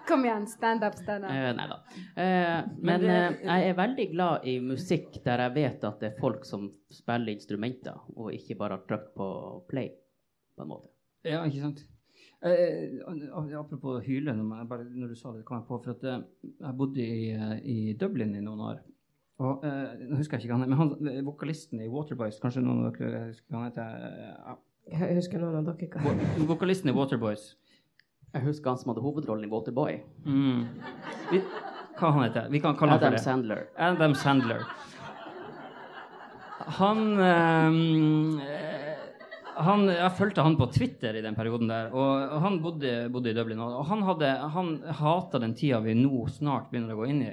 Kom igjen, stand up, stand up. Eh, nei da. Uh, men uh, jeg er veldig glad i musikk der jeg vet at det er folk som spiller instrumenter, og ikke bare har trykt på play, på en måte. Ja, ikke sant. Eh, apropos hyle, når, bare, når du sa det, kom jeg på for at eh, jeg bodde i, eh, i Dublin i noen år. Og eh, Nå husker jeg ikke hva han er, men han, eh, vokalisten i Waterboys Kanskje noen av dere husker hva han heter? Eh, Jeg husker noen av dere hva vokalisten i Waterboys. Jeg husker han som hadde hovedrollen i Waterboy. Mm. Vi, hva han heter Vi kan kalle han for Adam det. Sandler. Adam Sandler. Han eh, han, Jeg fulgte han på Twitter i den perioden der, og han bodde, bodde i Dublin. Og han, hadde, han hata den tida vi nå snart begynner å gå inn i.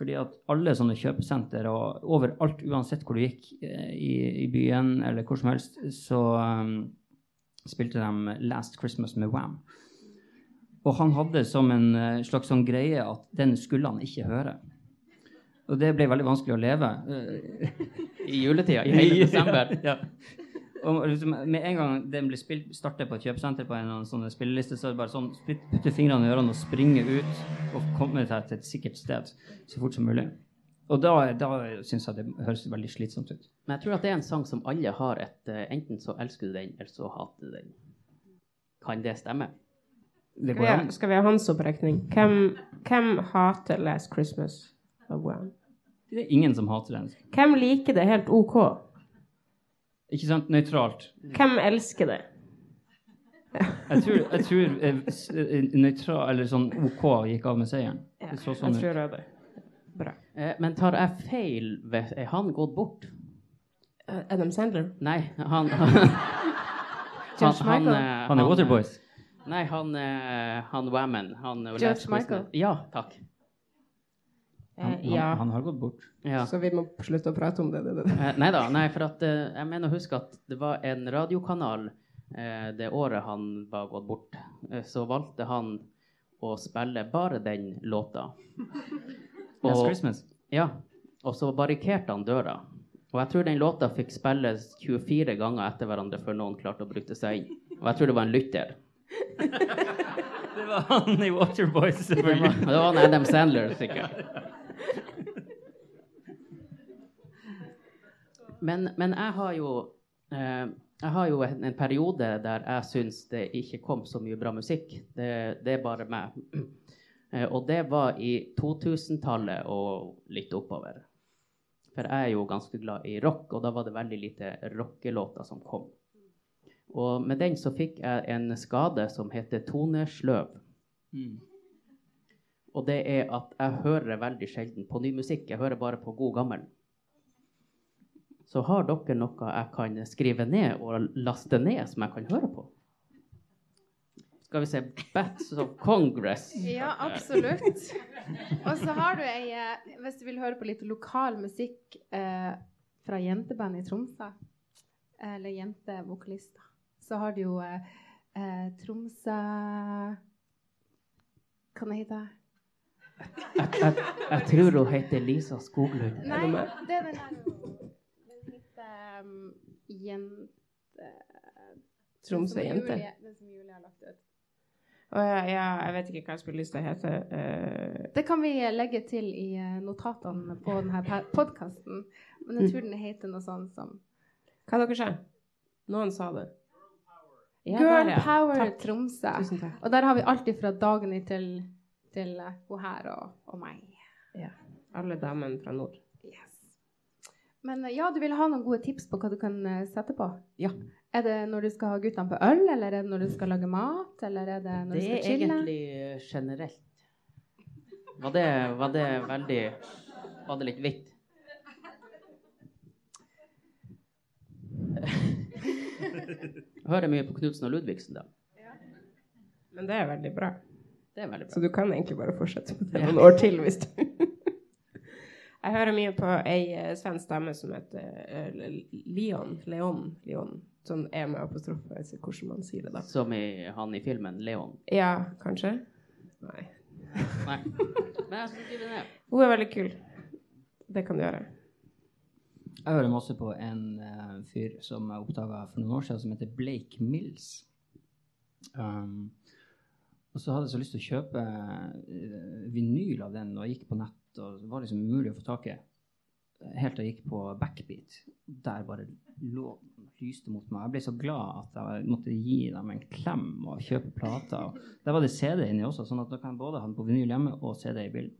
Fordi at alle sånne kjøpesenter og overalt, uansett hvor du gikk eh, i, i byen eller hvor som helst, så um, spilte de Last Christmas med Wham. Og han hadde som en eh, slags sånn greie at den skulle han ikke høre. Og det ble veldig vanskelig å leve. uh, (laughs) I juletida, i hele (laughs) desember. ja. Og liksom, med en gang den blir spilt, startet på et kjøpesenter på en sånn spilleliste, så er det bare sånn putte fingrene i ørene og springe ut og komme seg til et sikkert sted så fort som mulig. Og da, da syns jeg det høres veldig slitsomt ut. Men jeg tror at det er en sang som alle har et eh, Enten så elsker du den, eller så hater du den. Kan det stemme? Det Skal vi går ha, an. skal vi ha hans opprekning? Hvem, hvem hater Last Christmas? Det er ingen som hater den. Hvem liker det helt OK? Ikke sant? Nøytralt. Hvem elsker det? Jeg tror, jeg tror eh, eh, nøytral, eller sånn OK gikk av med seieren. Ja, Det så jeg sånn ut. tror det. Bra. Eh, men tar jeg feil? ved- Er han gått bort? Eh, Adam Sandler? Nei, han (laughs) Han, han, han, Michael? Han er Waterboys. Nei, han, han Wammen. Han George Michael? Ja, takk. Han, Eh, ja. han, han har gått bort. Ja. Så vi må slutte å prate om det. det, det. Eh, nei da, nei, for at eh, jeg mener å huske at det var en radiokanal eh, det året han var gått bort. Så valgte han å spille bare den låta. (laughs) Og, Og, Christmas. ja, og så barrikerte han døra. Og jeg tror den låta fikk spilles 24 ganger etter hverandre før noen klarte å bryte seg inn. Og jeg tror det var en lytter. (laughs) Det var han i Waterboys, Det var, det var en Adam Sandler, sikkert. (laughs) Men, men jeg har jo eh, jeg har jo en, en periode der jeg syns det ikke kom så mye bra musikk. Det, det er bare meg. Eh, og det var i 2000-tallet og litt oppover. For jeg er jo ganske glad i rock, og da var det veldig lite rockelåter som kom. Og med den så fikk jeg en skade som heter tonesløv. Mm. Og det er at jeg hører veldig sjelden på ny musikk. Jeg hører bare på god gammel. Så har dere noe jeg kan skrive ned og laste ned som jeg kan høre på? Skal vi se Bats of Congress. Ja, absolutt. Og så har du ei eh, Hvis du vil høre på litt lokal musikk eh, fra jenteband i Tromsø, eller jentevokalister, så har du jo eh, eh, Tromsø Hva den heter Jeg, jeg, jeg tror hun heter Lisa Skoglund. Nei, det er den her Den heter um, Jente... Tromsø-jente. Den som Julie har lagt ut. Å ja, ja, jeg vet ikke hva jeg skulle lyst til å hete. Uh... Det kan vi legge til i eh, notatene på denne podkasten. Men jeg tror den heter noe sånt som hva dere sa Noen sa det. Ja, Girl der, ja. Power Takk. Tromsø. Tusen takk. Og der har vi alltid fra Dagny til, til hun her og, og meg. Alle damene fra nord. Yes. Men uh, ja, du vil ha noen gode tips på hva du kan uh, sette på? Ja. Er det når du skal ha guttene på øl, eller er det når du skal lage mat, eller er det når Det du er skal chille? egentlig eh, generelt. Var det, var det veldig Var det litt hvitt? Jeg (laughs) hører mye på Knutsen og Ludvigsen, da. Men det er veldig bra. Det er veldig Så du kan egentlig bare fortsette med det noen år til hvis du (laughs) Jeg hører mye på ei eh, svensk dame som heter eh, Leon. Leon. Leon. Sånn er med apostrofe. jeg vet ikke hvordan man sier det da. Som i han i filmen Leon. Ja, kanskje? Nei. (laughs) Nei. Men jeg skal skrive det ned. Hun er veldig kul. Det kan du gjøre. Jeg hører masse på en uh, fyr som jeg oppdaga for noen år siden, som heter Blake Mills. Um, og så hadde jeg så lyst til å kjøpe eh, vinyl av den, og jeg gikk på nett, og det var liksom umulig å få tak i. Helt til jeg gikk på Backbeat. Der bare lå lyste mot meg. Jeg ble så glad at jeg måtte gi dem en klem og kjøpe plater. Og der var det CD inni også, sånn at da kan jeg både ha den på vinyl hjemme og CD i bilen.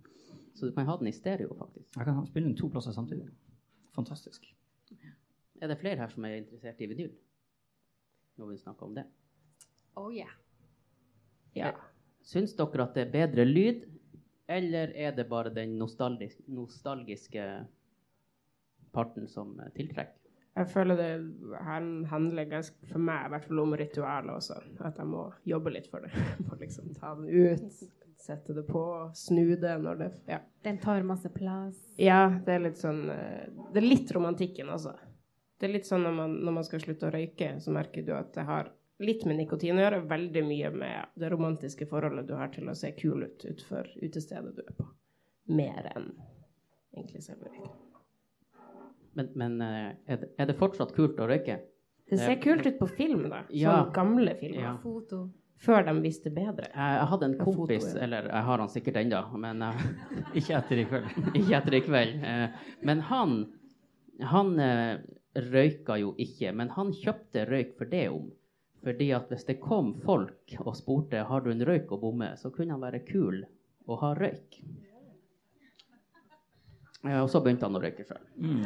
Så du kan ha den i stereo, faktisk. Jeg kan spille den to plasser samtidig. Fantastisk. Er det flere her som er interessert i vinyl? Når vi snakker om det. Oh yeah. Ja. Syns dere at det er bedre lyd, eller er det bare den nostalgis nostalgiske parten som eh, tiltrekker? Jeg føler det han- handler ganske, for meg i hvert fall om ritualer også. At jeg må jobbe litt for det. (laughs) Må liksom ta den ut, sette det på, snu det når det Ja, Den tar masse plass. ja det er litt sånn eh, Det er litt romantikken også. Det er litt sånn når man, når man skal slutte å røyke, så merker du at det har litt med nikotin å gjøre, veldig mye med det romantiske forholdet du har til å se kul ut utenfor utestedet du er på. Mer enn egentlig selve røyken. Men, men eh, er, det, er det fortsatt kult å røyke? Det ser kult ut på film, da. Ja. Sånn gamle filmer. Ja. Foto. Før de visste bedre. Jeg, hadde en kompis, foto, ja. eller jeg har han sikkert ennå, men uh, (laughs) Ikke etter i kveld. (laughs) ikke etter i kveld. Uh, men han, han uh, røyka jo ikke, men han kjøpte røyk for det om. Fordi at hvis det kom folk og spurte har du en røyk å bomme, så kunne han være kul og ha røyk. Og så begynte han å røyke sjøl. Mm.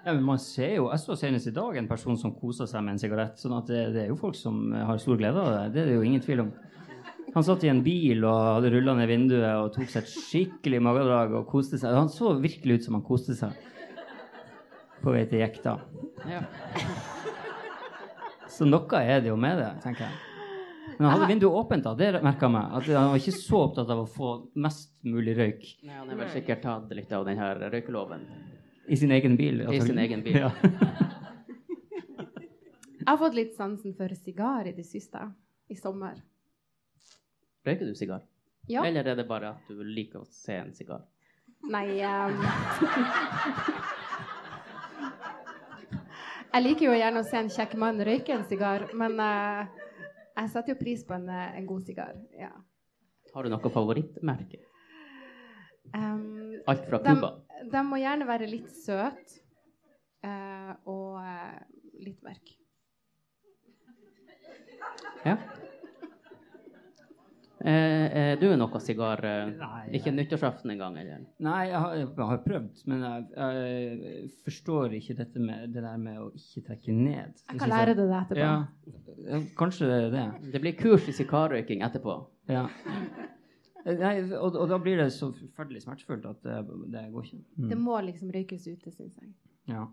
Ja, men man ser jo, Jeg så senest i dag en person som kosa seg med en sigarett. sånn at det, det er jo folk som har stor glede av det. Det er det jo ingen tvil om. Han satt i en bil og hadde rulla ned vinduet og tok seg et skikkelig magedrag og koste seg. Han så virkelig ut som han koste seg på vei til jekta. Ja. Så noe er det jo med det, tenker jeg. Men han hadde vinduet åpent, da. Det merka jeg meg. At han var ikke så opptatt av å få mest mulig røyk Nei, han har vel sikkert tatt litt av den her røykeloven. i sin egen bil. I sin egen bil. Ja. Jeg har fått litt sansen for sigar i det siste. I sommer. Røyker du sigar? Ja. Eller er det bare at du liker å se en sigar? Nei ehm, (laughs) Jeg liker jo gjerne å se en kjekk mann røyke en sigar, men uh, jeg setter jo pris på en, eh, en god sigar. Ja. Har du noe favorittmerke? Um, Alt fra de, Cuba? de må gjerne være litt søte uh, og uh, litt mørke. Ja. Eh, er du noe sigar? Eh, Nei, ikke nyttårsaften engang, eller? Nei, jeg har, jeg har prøvd, men jeg, jeg forstår ikke dette med det der med å ikke trekke ned. Jeg kan lære det etterpå. Ja, ja, kanskje det er det. Det blir kurs i sigarrøyking etterpå. Ja. (laughs) Nei, og, og da blir det så forferdelig smertefullt at det, det går ikke. Det Mm. må liksom røykes ute, syns jeg. Ja.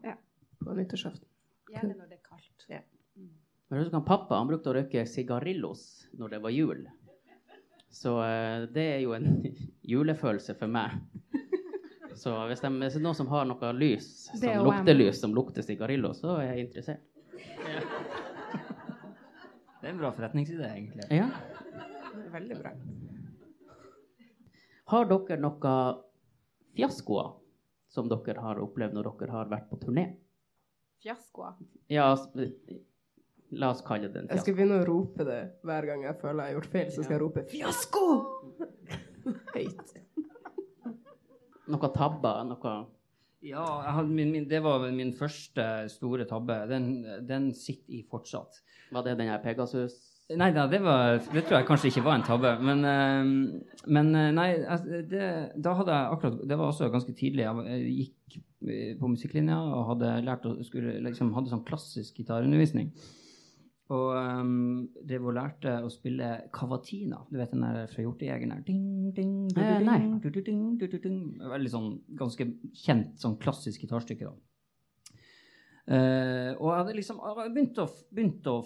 På nyttårsaften. Gjerne når det er kaldt. Men husker Pappa han brukte å røyke sigarillos når det var jul. Så eh, det er jo en (laughs) julefølelse for meg. (laughs) Så hvis, de, hvis det er noen som har noe lys, som Det er lukter lys, som lukter sigarillo, så er jeg interessert. Det er en bra forretningsidé, egentlig. Ja. Veldig bra. Har dere noen fiaskoer som dere har opplevd når dere har vært på turné? Fiaskoer. Ja, la oss kalle det en Jeg skal begynne å rope det hver gang jeg føler jeg har gjort feil. Så skal jeg rope 'fiasko!' (laughs) høyt. Noen tabber? Noe Ja, jeg hadde min, min, det var min første store tabbe. Den, den sitter i fortsatt. Var det den her Pegasus? Nei da, det, var, det tror jeg kanskje ikke var en tabbe. Men, eh, men eh, nei, altså, det, da hadde jeg akkurat Det var også ganske tidlig. Jeg, gikk eh, på musikklinja og hadde lært å skulle, liksom, hadde sånn klassisk gitarundervisning. Og um, drev og lærte å spille cavatina. Du vet den der fra du, Eh, nei. ding, du, du, ding, du, du, ding. Veldig sånn ganske kjent sånn klassisk gitarstykke, da. Uh, og jeg hadde liksom begynt å, begynt å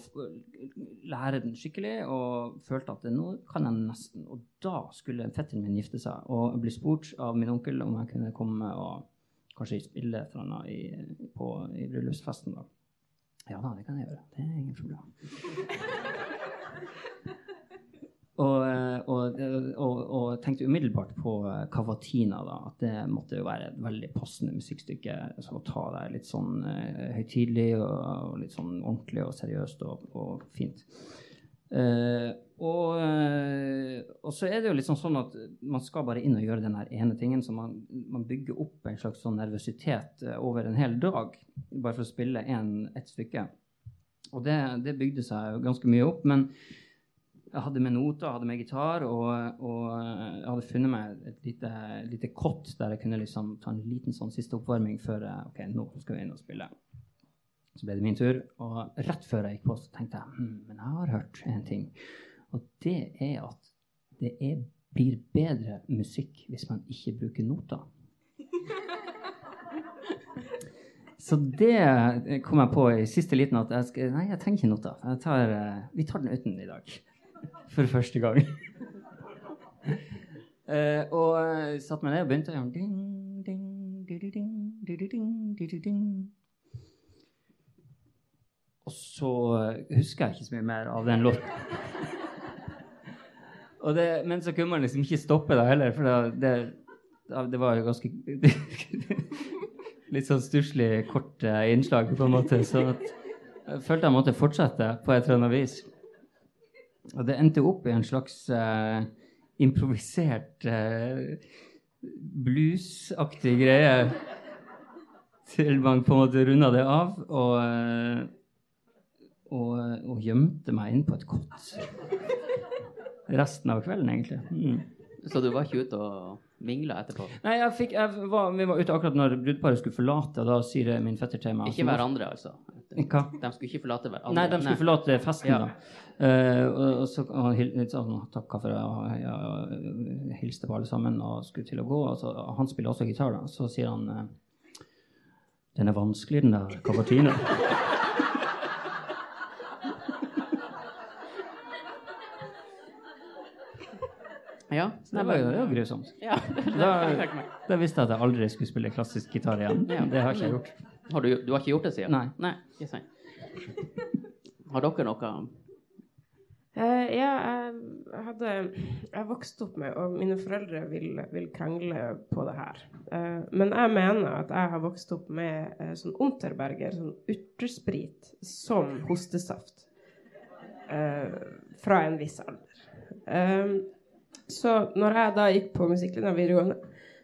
lære den skikkelig og følte at nå kan jeg nesten. Og da skulle fetteren min gifte seg og bli spurt av min onkel om jeg kunne komme og kanskje spille et eller annet i, på, i bryllupsfesten. da. Ja da, det kan jeg gjøre. Det er ingen problem. Og, eh, og, og, og tenkte umiddelbart på eh, Cavatina, da, at det måtte jo være et veldig passende musikkstykke. Så å ta det litt sånn uh, høytidelig og, litt sånn ordentlig og seriøst og fint. Uh, og, uh, og så er det jo liksom sånn, at man skal bare inn og gjøre den ene tingen. Så man, man bygger opp en slags sånn nervøsitet over en hel dag bare for å spille ett stykke. Og det, det bygde seg ganske mye opp. men jeg hadde med noter, hadde med gitar, og, og jeg hadde funnet meg et lite, lite, kott der jeg kunne liksom ta en liten sånn siste oppvarming før jeg, ok, nå skal vi inn og spille. Så ble det min tur, og rett før jeg gikk på, så tenkte jeg hm, men jeg har hørt en ting. Og det er at det er, blir bedre musikk hvis man ikke bruker noter. (laughs) Så det kom jeg på i siste liten at jeg skal, nei, jeg trenger ikke noter. Tar, vi tar den uten i dag (laughs) for første gang. uh, (laughs) og uh, satte meg ned og begynte å gjøre ding, ding, ding, ding, Og så uh, husker jeg ikke så mye mer av den låten. (laughs) men så kunne man liksom ikke stoppe da heller, for det, det var jo ganske (laughs) Litt sånn stusslig, kort innslag, på en måte. Så jeg følte jeg måtte fortsette på et eller annet vis. Og det endte opp i en slags uh, improvisert uh, bluesaktig greie til man på en måte runda det av og, uh, og, og, gjemte meg inn på et kott resten av kvelden, egentlig. Mm. Så du var ikke ute og mingla etterpå? Nei, jeg fikk, jeg var, vi var ute akkurat når brudeparet skulle forlate, og da sier min fetter til meg Ikke hverandre, altså? Hva? De skulle ikke forlate hverandre? Nei, de skulle Nei. forlate festen, ja. da. Uh, og, og, så og, sånn, takka for at jeg, jeg hilste på alle sammen og skulle til å gå. Og så, han spiller også gitar, da. Så sier han uh, Den er vanskelig, den der cavatina. Ja, det var jo, det var grusomt. (laughs) Ja, da, da, visste jeg at jeg aldri skulle spille klassisk gitar igjen. Ja. Det har jeg ikke gjort. Har du, du, har ikke gjort det siden? Nei. Nei ikke sant. Har dere noe Uh, ja, jeg hadde Jeg vokste opp med, og mine foreldre vil, vil krangle på det her. Uh, men jeg mener at jeg har vokst opp med uh, sånn Unterberger, sånn urtesprit, som hostesaft. fra en viss alder. Så når jeg da gikk på musikklinja videregående,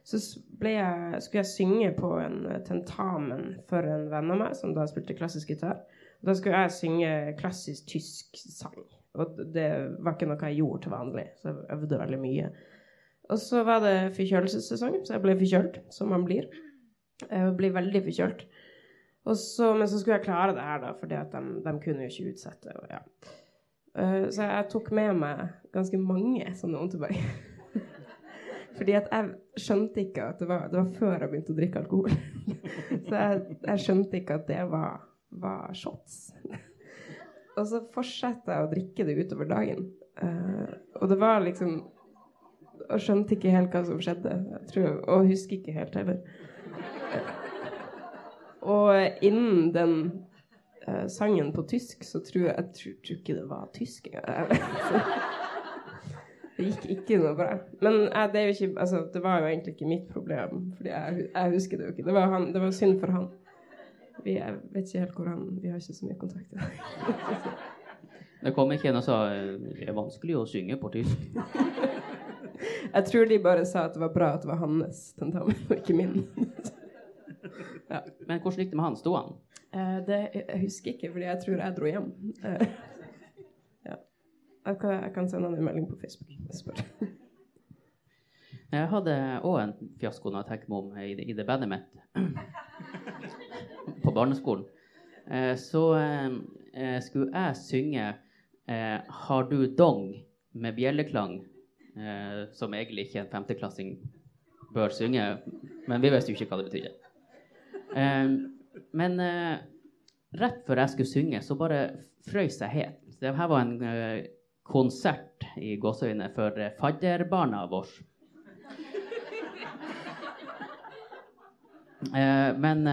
så jeg, skulle jeg synge på en tentamen for en venn av meg, som da spilte klassisk gitar. Da skulle jeg synge klassisk tysk sang. Og det var ikke noe jeg gjorde til vanlig, så jeg øvde veldig mye. Og så var det forkjølelsessesong, så jeg ble forkjølt, som man blir. Jeg blir veldig forkjølt. Men så skulle jeg klare det her, da, for de, de, kunne jo ikke utsette. Og, ja. Uh, så jeg tok med meg ganske mange sånne Unterberg. (laughs) Fordi at jeg skjønte ikke at det var, det var før jeg begynte å drikke alkohol. (laughs) så jeg, jeg, skjønte ikke at det var, var shots. (laughs) Og så fortsatte jeg å drikke det utover dagen. Uh, og det var liksom Og skjønte ikke helt hva som skjedde. Tror, og husker ikke helt heller. Uh, og innen den uh, sangen på tysk, så tror jeg Jeg tror, tror ikke det var tysk (laughs) det gikk ikke noe bra. Men det, ikke, altså, det, var jo egentlig ikke mitt problem, Fordi jeg, jeg husker det jo ikke. Det var, han, det var synd for han. Vi jeg vet ikke helt hvor han Vi har ikke så mye kontakt. (laughs) det kom ikke en og sa det er vanskelig å synge på tysk. (laughs) jeg tror de bare sa at det var bra at det var hans tentamen, og ikke min. ja. Men hvordan gikk det med han? Sto han? Eh, det, jeg husker ikke, fordi jeg tror jeg dro hjem. Eh, ja. jeg, kan, jeg, kan, sende en melding på Facebook. Jeg spør. Jeg hadde òg en fiasko når jeg tenker meg om i, i det bandet mitt på barneskolen. Eh, så skulle jeg synge 'Har du dong?' med bjelleklang, som egentlig ikke en femteklassing bør synge, men vi visste jo ikke hva det betydde. Men uh, rett før jeg skulle synge, så bare frøys jeg helt. Det her var en konsert i gåseøyne for fadderbarna våre. Men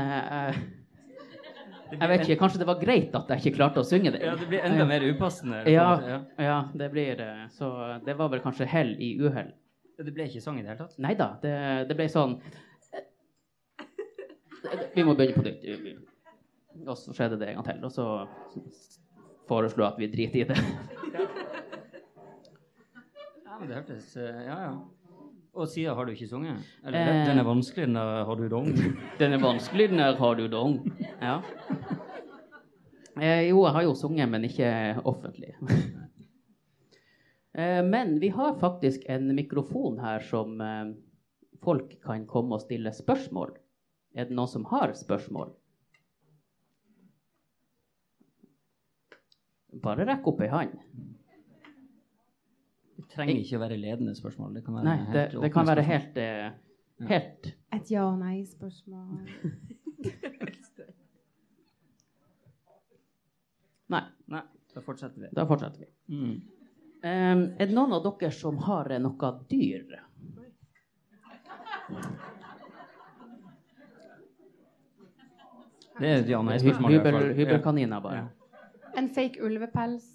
jeg vet ikke, kanskje det var greit at jeg ikke klarte å synge det. Ja, det blir enda mer upassende. Ja, ja. det blir Så det var vel kanskje hell i uhell. Det ble ikke sang i det hele tatt? Nei da, det, det ble sånn Vi må begynne på nytt. Og så skjedde det en gang til, og så foreslo jeg at vi driter i det. Ja, men det hørtes eh, Ja, ja. Og siden har du ikke sunget? Eller Eh. den er vanskelig, den er- har du dong? Den er vanskelig, den her har du dong. Ja. Eh, jo, jeg har jo sunget, men ikke offentlig. eh, men vi har faktisk en mikrofon her som eh, folk kan komme og stille spørsmål. Er det noen som har spørsmål? Bare rekk opp ei hånd. Det trenger ikke å være ledende spørsmål. Det kan være Nei, det, helt det kan være helt, eh, helt Et ja- og nei-spørsmål. (laughs) Nei, Nei, da fortsetter vi. da fortsetter vi. Mm. Um, er det noen av dere som har eh, noe dyr? Det er et ja-nei-spørsmål. Hybel, hybelkaniner, bare. Ja. En fake ulvepels,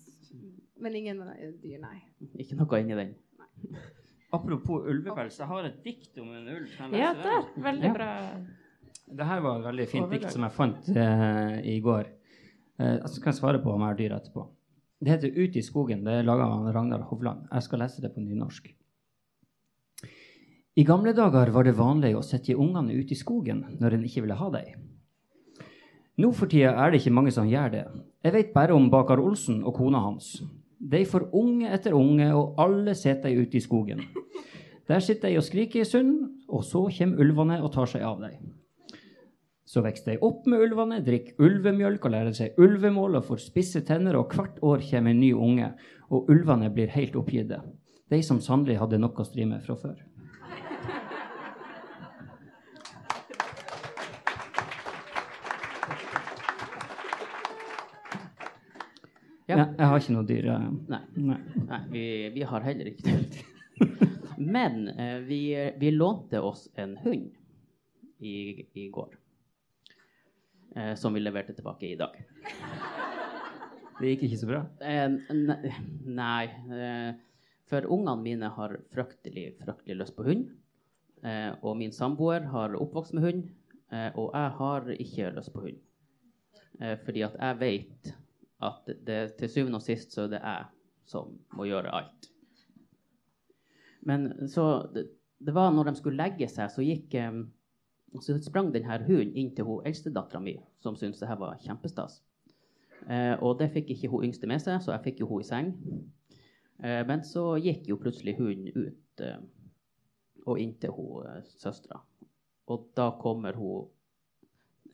men ingen dyr, nei. Ikke noe inni den. (laughs) Apropos ulvepels, jeg har et dikt om en ulv. Ja, det? der. Veldig Ja. bra. Det her var et veldig fint dikt som jeg fant uh, i går. Eh, jeg skal svare på om jeg har dyr etterpå. Det heter 'Ut i skogen'. Det er laga av Ragnar Hovland. Jeg skal lese det på nynorsk. I gamle dager var det vanlig å sette ungene ut i skogen når en ikke ville ha dem. Nå for tida er det ikke mange som gjør det. Jeg vet bare om Bakar Olsen og kona hans. De får unge etter unge, og alle setter de ut i skogen. Der sitter de og skriker i sund, og så kommer ulvene og tar seg av dem. Så vokser de opp med ulvene, drikker ulvemjølk og lærer seg ulvemål og får spisse tenner, og hvert år kommer en ny unge, og ulvene blir helt oppgitte. De som sannelig hadde nok å stri med fra før. Ja. Ja, jeg har ikke noe dyr. eh. Nei, Nei. nei vi, vi har heller ikke det. (laughs) Men eh, vi, vi lånte oss en hund i, i går. Eh, som vi leverte tilbake i dag. Det gikk ikke så bra. Eh, ne- nei. Eh, for ungene mine har fryktelig, fryktelig lyst på hund. Eh, og min samboer har oppvokst med hund. Og jeg har ikke lyst på hund. Fordi at jeg vet at det, til syvende og sist så er det jeg som må gjøre alt. Men så det, det var når de skulle legge seg, så gikk eh, så sprang denne hunden inn til hun eldstedattera mi, som syntes det her var kjempestas. Eh, og det fikk ikke hun yngste med seg, så jeg fikk jo hun i seng. Eh, men så gikk jo plutselig hunden ut eh, og inn til hun eh, søstera. Og da kommer hun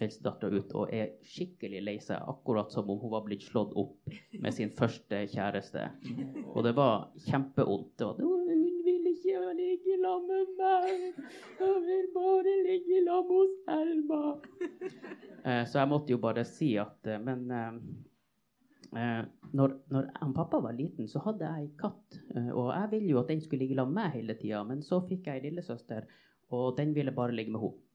eldstedattera ut og er skikkelig lei seg, akkurat som om hun var blitt slått opp med sin første kjæreste. Og det var kjempevondt. Hun vil ikke ligge sammen med meg. Hun vil bare ligge sammen hos Elma. Eh, så jeg måtte jo bare si at eh, Men eh, når, når pappa var liten, så hadde jeg ei katt. Og jeg ville jo at den skulle ligge sammen med meg hele tida, men så fikk jeg ei lillesøster, og den ville bare ligge med henne.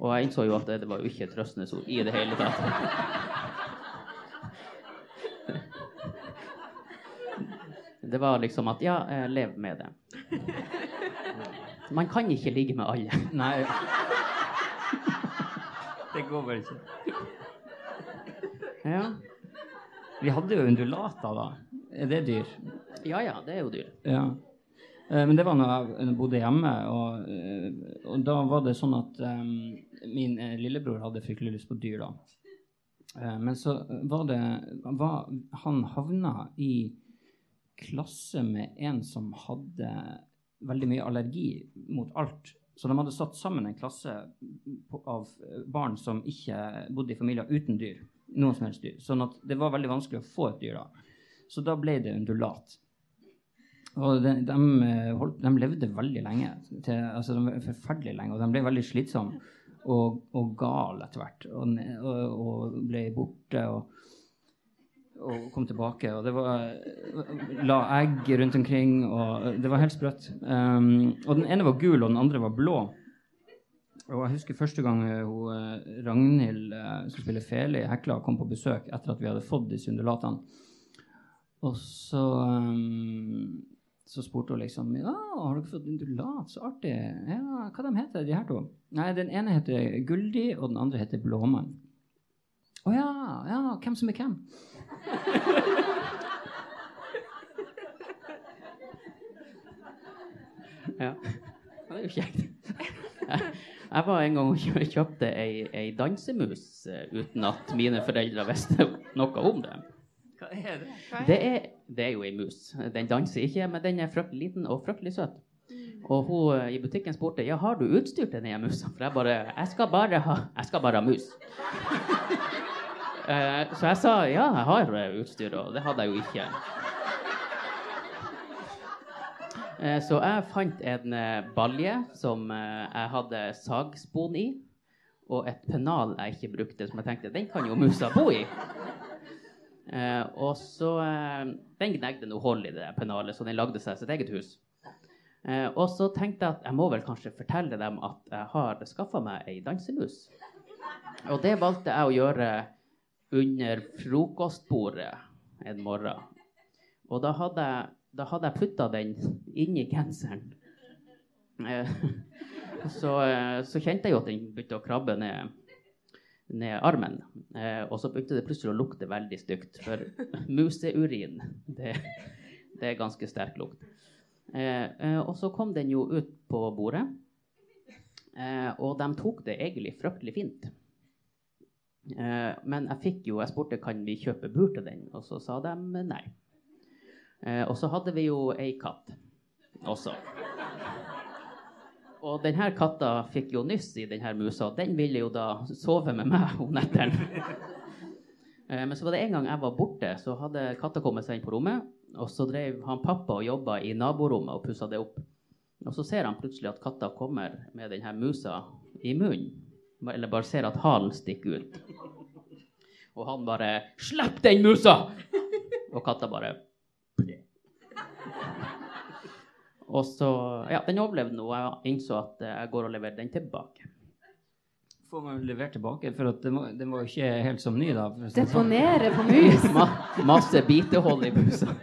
Og jeg innså jo at det, det var jo ikke trøstende ord i det hele tatt. Det var liksom at ja, eh, lev med det. Man kan ikke ligge med alle. Nei. Det går bare ikke. Ja, Vi hadde jo undulater, da. Er det dyr? ja, ja det er jo dyr. Ja. Eh, Men det var når jeg bodde hjemme, og, eh, og da var det sånn at um, min eh, lillebror hadde fryktelig lyst på dyr, da. Men så var det var, Han havna i klasse med en som hadde veldig mye allergi mot alt. Så de hadde satt sammen en klasse av barn som ikke bodde i familier uten dyr. Noen som helst dyr. Sånn at det var veldig vanskelig å få et dyr da. Så da ble det undulat. Og de, de, eh, holdt, de levde veldig lenge. Til, altså de forferdelig lenge. Og de ble veldig slitsomme og, og gale etter hvert. Og, og, og ble borte og, og kom tilbake. Og det var La egg rundt omkring. Og det var helt sprøtt. Um, og den ene var gul, og den andre var blå. Og jeg husker første gang eh, hun, eh, Ragnhild, som spiller fele i Hekla, kom på besøk etter at vi hadde fått disse undulatene. Og så, um, så spurte hun liksom Ja, har dere fått undulat? Så artig. Ja, hva de heter de her to? Nei, den ene heter Guldi, og den andre heter Blåmann. Å ja, ja, hvem som er hvem? (laughs) Ja. Det er jo kjekt. Jeg, var en gang og kjøpte ei, ei dansemus eh, uten at mine foreldre visste noe om det. Hva er det? Det er, det er jo ei mus. Den danser ikke, men den er fryktelig liten og fryktelig søt. Og hun eh, i butikken spurte ja, har du utstyr til denne musa. For jeg bare jeg skal bare ha, jeg skal bare ha mus. (laughs) Eh, så jeg sa ja, jeg har eh, utstyr, og det hadde jeg jo ikke. Eh, så jeg fant en balje som jeg hadde sagspon i, og et pennal jeg ikke brukte, som jeg tenkte den kan jo musa bo i. Eh, og så eh, Den gnegde noe hold i det pennalet, så den lagde seg sitt eget hus. Eh, og så tenkte jeg at jeg må vel kanskje fortelle dem at jeg har skaffa meg ei dansemus. Og det valgte jeg å gjøre under frokostbordet en morgen. Og da hadde jeg, da jeg putta den inni genseren. Eh, (laughs) så, så kjente jeg jo at den begynte å krabbe ned, ned armen. Eh, og så begynte det plutselig å lukte veldig stygt, for (laughs) museurin, det, det er ganske sterk lukt. Eh, eh, og så kom den jo ut på bordet, eh, og de tok det egentlig fryktelig fint. Eh, men jeg fikk jo, jeg spurte kan vi kjøpe bur til den, og så sa de nei. Eh, og så hadde vi jo ei katt også. Og denne katta fikk jo nyss i denne musa. Den ville jo da sove med meg om nettene. (laughs) Eh, Men så var det en gang jeg var borte, så hadde katta kommet seg inn på rommet. Og så drev han pappa og jobba i naborommet og pussa det opp. Og så ser han plutselig at katta kommer med denne musa i munnen. Eller bare ser at halen stikker ut. Og han bare 'Slipp den musa!' Og katta bare Og så Ja, den overlevde nå. Jeg innså at eh, jeg går og leverer den tilbake. Får man levert tilbake? For at den, var, den var jo ikke helt som ny, da. sånn. Deponere på mus. (laughs) Ma masse bitehold i musa.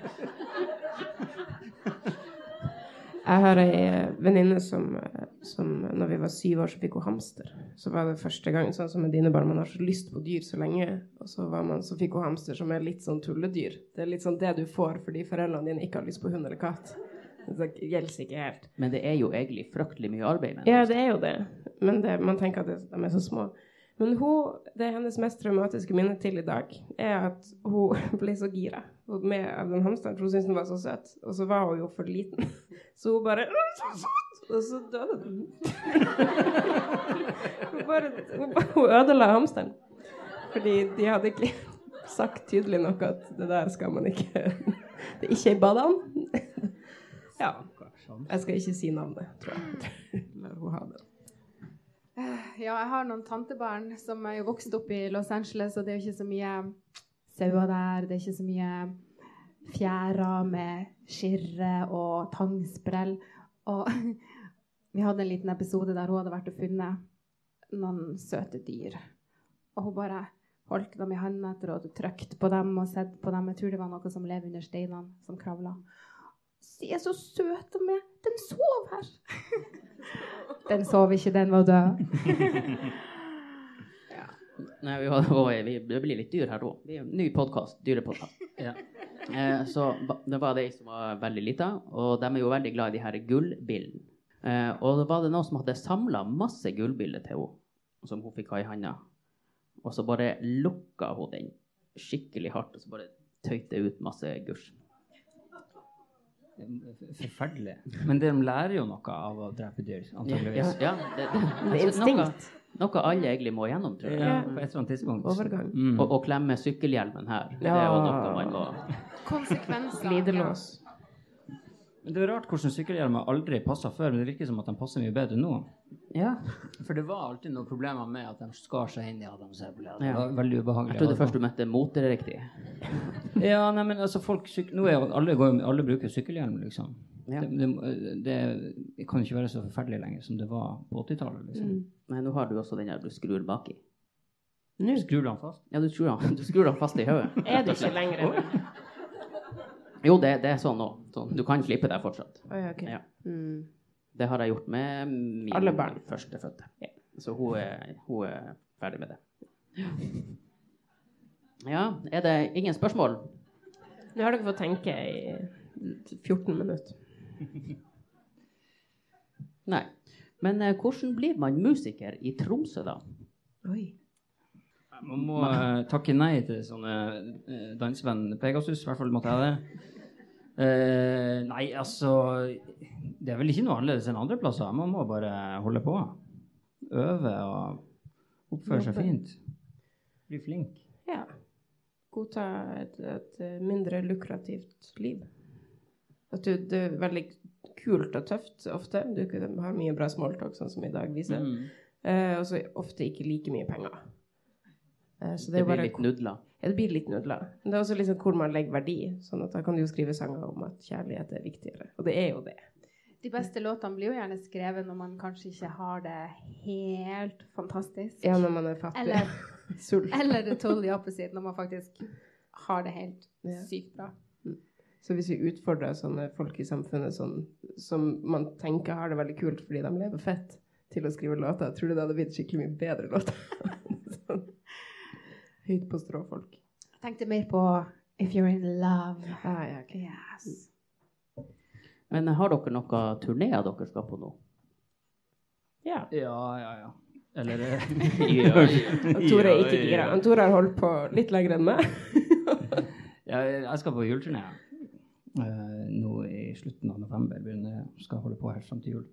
Jeg har ei eh, venninne som, eh, som når vi var syv år, så fikk hun hamster. Så var det første gang, sånn som med dine barn, man har så lyst på dyr så lenge. Og så, var man, så fikk hun hamster som er litt sånn tulledyr. Det er litt sånn det du får fordi foreldrene dine ikke har lyst på hund eller katt. Det gjelder ikke helt. Men det er jo egentlig fryktelig mye arbeid Ja, det er jo det. Men det, man tenker at det, de er så små. Men hun, det er hennes mest traumatiske minne til i dag, er at hun (laughs) ble så gira med av den hamsteren, for hun syntes den var så søt. Og så var hun jo for liten. (laughs) Så hun bare så søt!» Og så døde den. (laughs) hun, bare, hun, hun ødela hamsteren. Fordi de hadde ikke sagt tydelig nok at det der skal man ikke Det er ikke i badene. Ja. Jeg skal ikke si navnet, tror jeg. (laughs) La hun ha det. Ja, jeg har noen tantebarn som er jo vokst opp i Los Angeles, og det er jo ikke så mye sauer der. Det er ikke så mye fjærer med skirre og tangsprell. Og (laughs) vi hadde en liten episode der hun hadde vært og funnet noen søte dyr. Og hun bare holdt dem i hånda etter og trykt på dem og sett på dem. Jeg tror det var noe som lever under steinene, som kravla. Er så om med Den sov her! (laughs) Den sov ikke, den var død. (laughs) Nei, vi, var, var, vi, det blir litt dyr her òg. Ny podkast. Dyrepodkast. Ja. Eh, så det var de som var veldig lita, og de er jo veldig glad i de her gullbillene. Eh, og da var det noen som hadde samla masse gullbiller til henne, som hun fikk ha i handa. Og så bare lukka hun den skikkelig hardt, og så bare tøyte ut masse gusj. Forferdelig. Men de lærer jo noe av å drepe dyr, Ja, antageligvis. ja, det, det, Det er altså, noe, noe alle egentlig må gjennom, tror jeg. Ja, på et eller annet tidspunkt. Overgang. Mm. Og, og klemme sykkelhjelmen her. Det er jo noe man må Konsekvenser. Glidelås. Men Det er rart hvordan sykkelhjelmer aldri passa før, men det virker som at de passer mye bedre nå. Ja. For det var alltid noen problemer med at de skar seg inn i Adamseplet. Det Ja. var veldig ubehagelig. Jeg trodde først du mente moteriktig. (laughs) Ja, nei, men altså folk syk... Nå er alle, går, alle bruker sykkelhjelm, liksom. Ja. Det, det, det, det kan ikke være så forferdelig lenger som det var på 80-tallet. Liksom. Mm. Nei, nå har du også den der du skrur baki. Nå Skrur du den fast? Ja, du skrur den, (laughs) du skrur den fast i hodet. er det ikke lenger. Jo, det, det er sånn nå. Sånn, du kan slippe deg fortsatt. Oi, okay. Ja. Mm. Det har jeg gjort med min Alle barn. førstefødte. Så hun er, hun er ferdig med det. Ja, er det ingen spørsmål? Nå har dere fått tenke i 14 minutter. Nei. Men eh, hvordan blir man musiker i Tromsø, da? Oi. Man må uh, takke nei til sånne uh, dansevenn Pegasus. I hvert fall måtte jeg det. Uh, nei, altså Det er vel ikke noe annerledes enn andre plasser. Man må bare holde på. Øve og oppføre seg fint. Bli flink. Ja. Godta et, et eh, mindre lukrativt liv. At du, det er veldig kult og tøft ofte. Du har mye bra smalltalk, sånn som i dag viser. Mm. Uh, og så ofte ikke like mye penger. Eh, så det, Det blir bare litt nudler. Ja, det blir litt nudler. Men det er også liksom hvor man legger verdi. Sånn at da kan du jo skrive sanger om at kjærlighet er viktigere. Og det er jo det. De beste låtene blir jo gjerne skrevet når man kanskje ikke har det helt fantastisk. Ja, når man er fattig. Eller, (laughs) Sult. eller det totally opposite, når man faktisk har det helt Ja. sykt bra. Så hvis vi utfordrer sånne folk i samfunnet sånn, som man tenker har det veldig kult fordi de lever fett, til å skrive låter, tror du det hadde blitt skikkelig mye bedre låter? (laughs) Høyt på strå-folk. Jeg tenkte mer på If You're In Love. Ah, ja, okay. Yes. Men har dere noen turneer dere skal på nå? ja. Ja, ja, ja. Eller eh, (laughs) (laughs) Ja, Tore er ikke gira. Han Tore har holdt på litt lenger enn meg. (laughs) Ja, jeg skal på juleturné uh, nå i slutten av november. Begynner, skal holde på her fram til jul.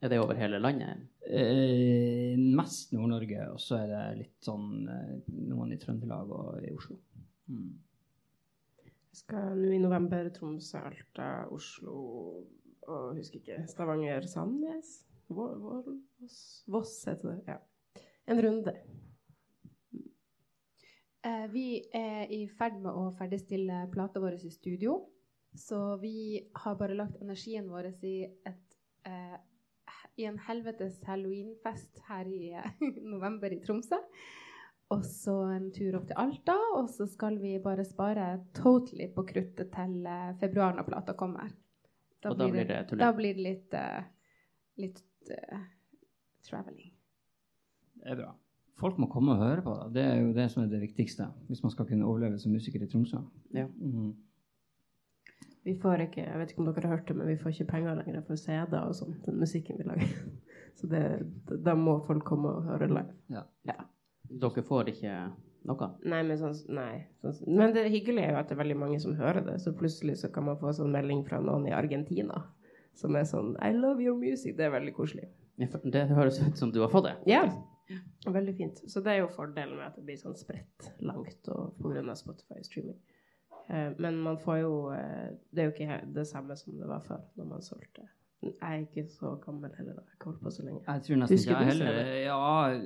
Er det over hele landet? Eh, mest Nord-Norge, og så er det litt sånn eh, noen i Trøndelag og i Oslo. Mm. Jeg skal nå i november Tromsø, Alta, Oslo og husker ikke Stavanger, Sandnes? Voss, Voss heter det. Ja. En runde. Eh, vi er i ferd med å ferdigstille plata vår i studio. Så vi har bare lagt energien vår i, et, eh, i en helvetes halloweenfest her i eh, (laughs) november i Tromsø. Og så en tur opp til Alta, og så skal vi bare spare totally på kruttet til eh, februar når plata kommer. Og da blir det turné. Da blir det litt, uh, litt uh, traveling. Det er bra. Folk må komme og høre på det. Det er jo det som er det viktigste hvis man skal kunne overleve som musiker i Tromsø. Ja. Mm. Vi får ikke, jeg vet ikke om dere har hørt det, men vi får ikke penger lenger for CD og sånn, den musikken vi lager. (laughs) Så det, da må folk komme og høre live. Ja. Dere får ikke noe? Nei, men sånn, nei. Sånn, men det hyggelige er jo at det er veldig mange som hører det, så plutselig så kan man få sånn melding fra noen i Argentina som er sånn I love your music. Det er veldig koselig. Det høres ut som du har fått det. Ja. Veldig fint. Så det er jo fordelen med at det blir sånn spredt langt og på grunn men man får jo eh, Det er jo ikke det samme som det var før, når man solgte. Jeg er ikke så gammel heller. Jeg har holdt på så lenge. Jeg tror nesten ikke jeg heller? Ja,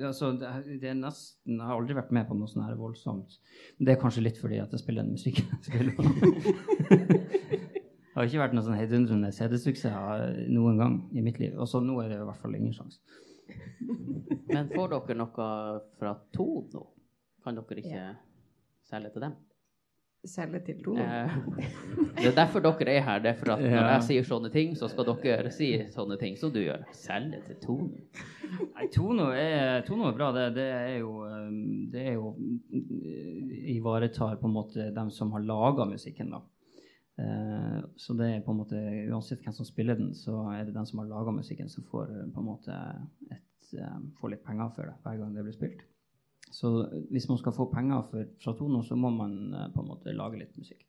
altså, det, er- nesten Jeg har aldri vært med på noe sånn her voldsomt. Men det er kanskje litt fordi at jeg spiller den musikken jeg spiller. (laughs) det har ikke vært noen sånn heidundrende CD-suksess noen gang i mitt liv. Og så nå er det i hvert fall ingen sjanse. Men får dere noe fra to nå? Kan dere ikke selge til dem? Selge til Tono. Eh, det er derfor dere er her. Det er for at når jeg sier sånne ting, så skal dere si sånne ting som du gjør. Selge til Tono. Nei, Tono er, Tono er bra. Det, det er jo, um, det er jo uh, Ivaretar på en måte dem som har laga musikken, da. Eh, så det er på en måte Uansett hvem som spiller den, så er det den som har laga musikken, som får uh, på en måte et, får litt penger for det hver gang det blir spilt. Så hvis man skal få penger for, fra Tono, så må man uh, på en måte lage litt musikk.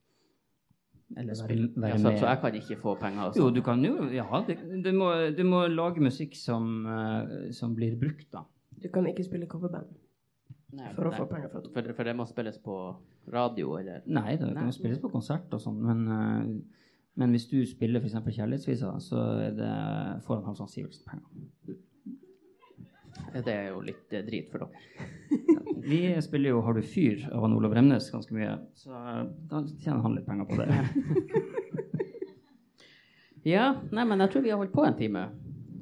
Eller være, Ja, være så, så jeg kan ikke få penger? Altså. Jo, du kan jo Ja, det, du, må, du må lage musikk som, eh, som blir brukt, da. Du kan ikke spille coverband Nei, for å nei. få penger fra Tono. For, for det må spilles på radio, eller? Nei, det kan Nei. spilles på konsert og sånn, men, eh, men hvis du spiller f.eks. Kjærlighetsvisa, så er det, får han Hans Sivertsen penger. Det er jo litt eh, drit for dere. Vi spiller jo 'Har du fyr' av han Olav Remnes ganske mye, så eh, da tjener han litt penger på det. (laughs) Ja, nei, men jeg tror vi har holdt på en time.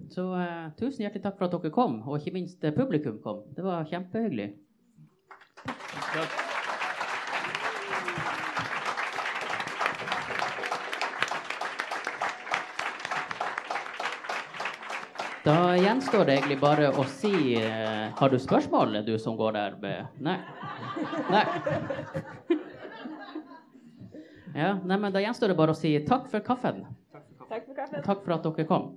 Så uh, tusen hjertelig takk for at dere kom, og ikke minst eh, publikum kom. Det var kjempehyggelig. Da gjenstår det egentlig bare å si eh, Har du spørsmål, du som går der med Nei. Nei. Ja, nei, men Da gjenstår det bare å si takk for kaffen. Takk for kaffen. Takk for at dere kom.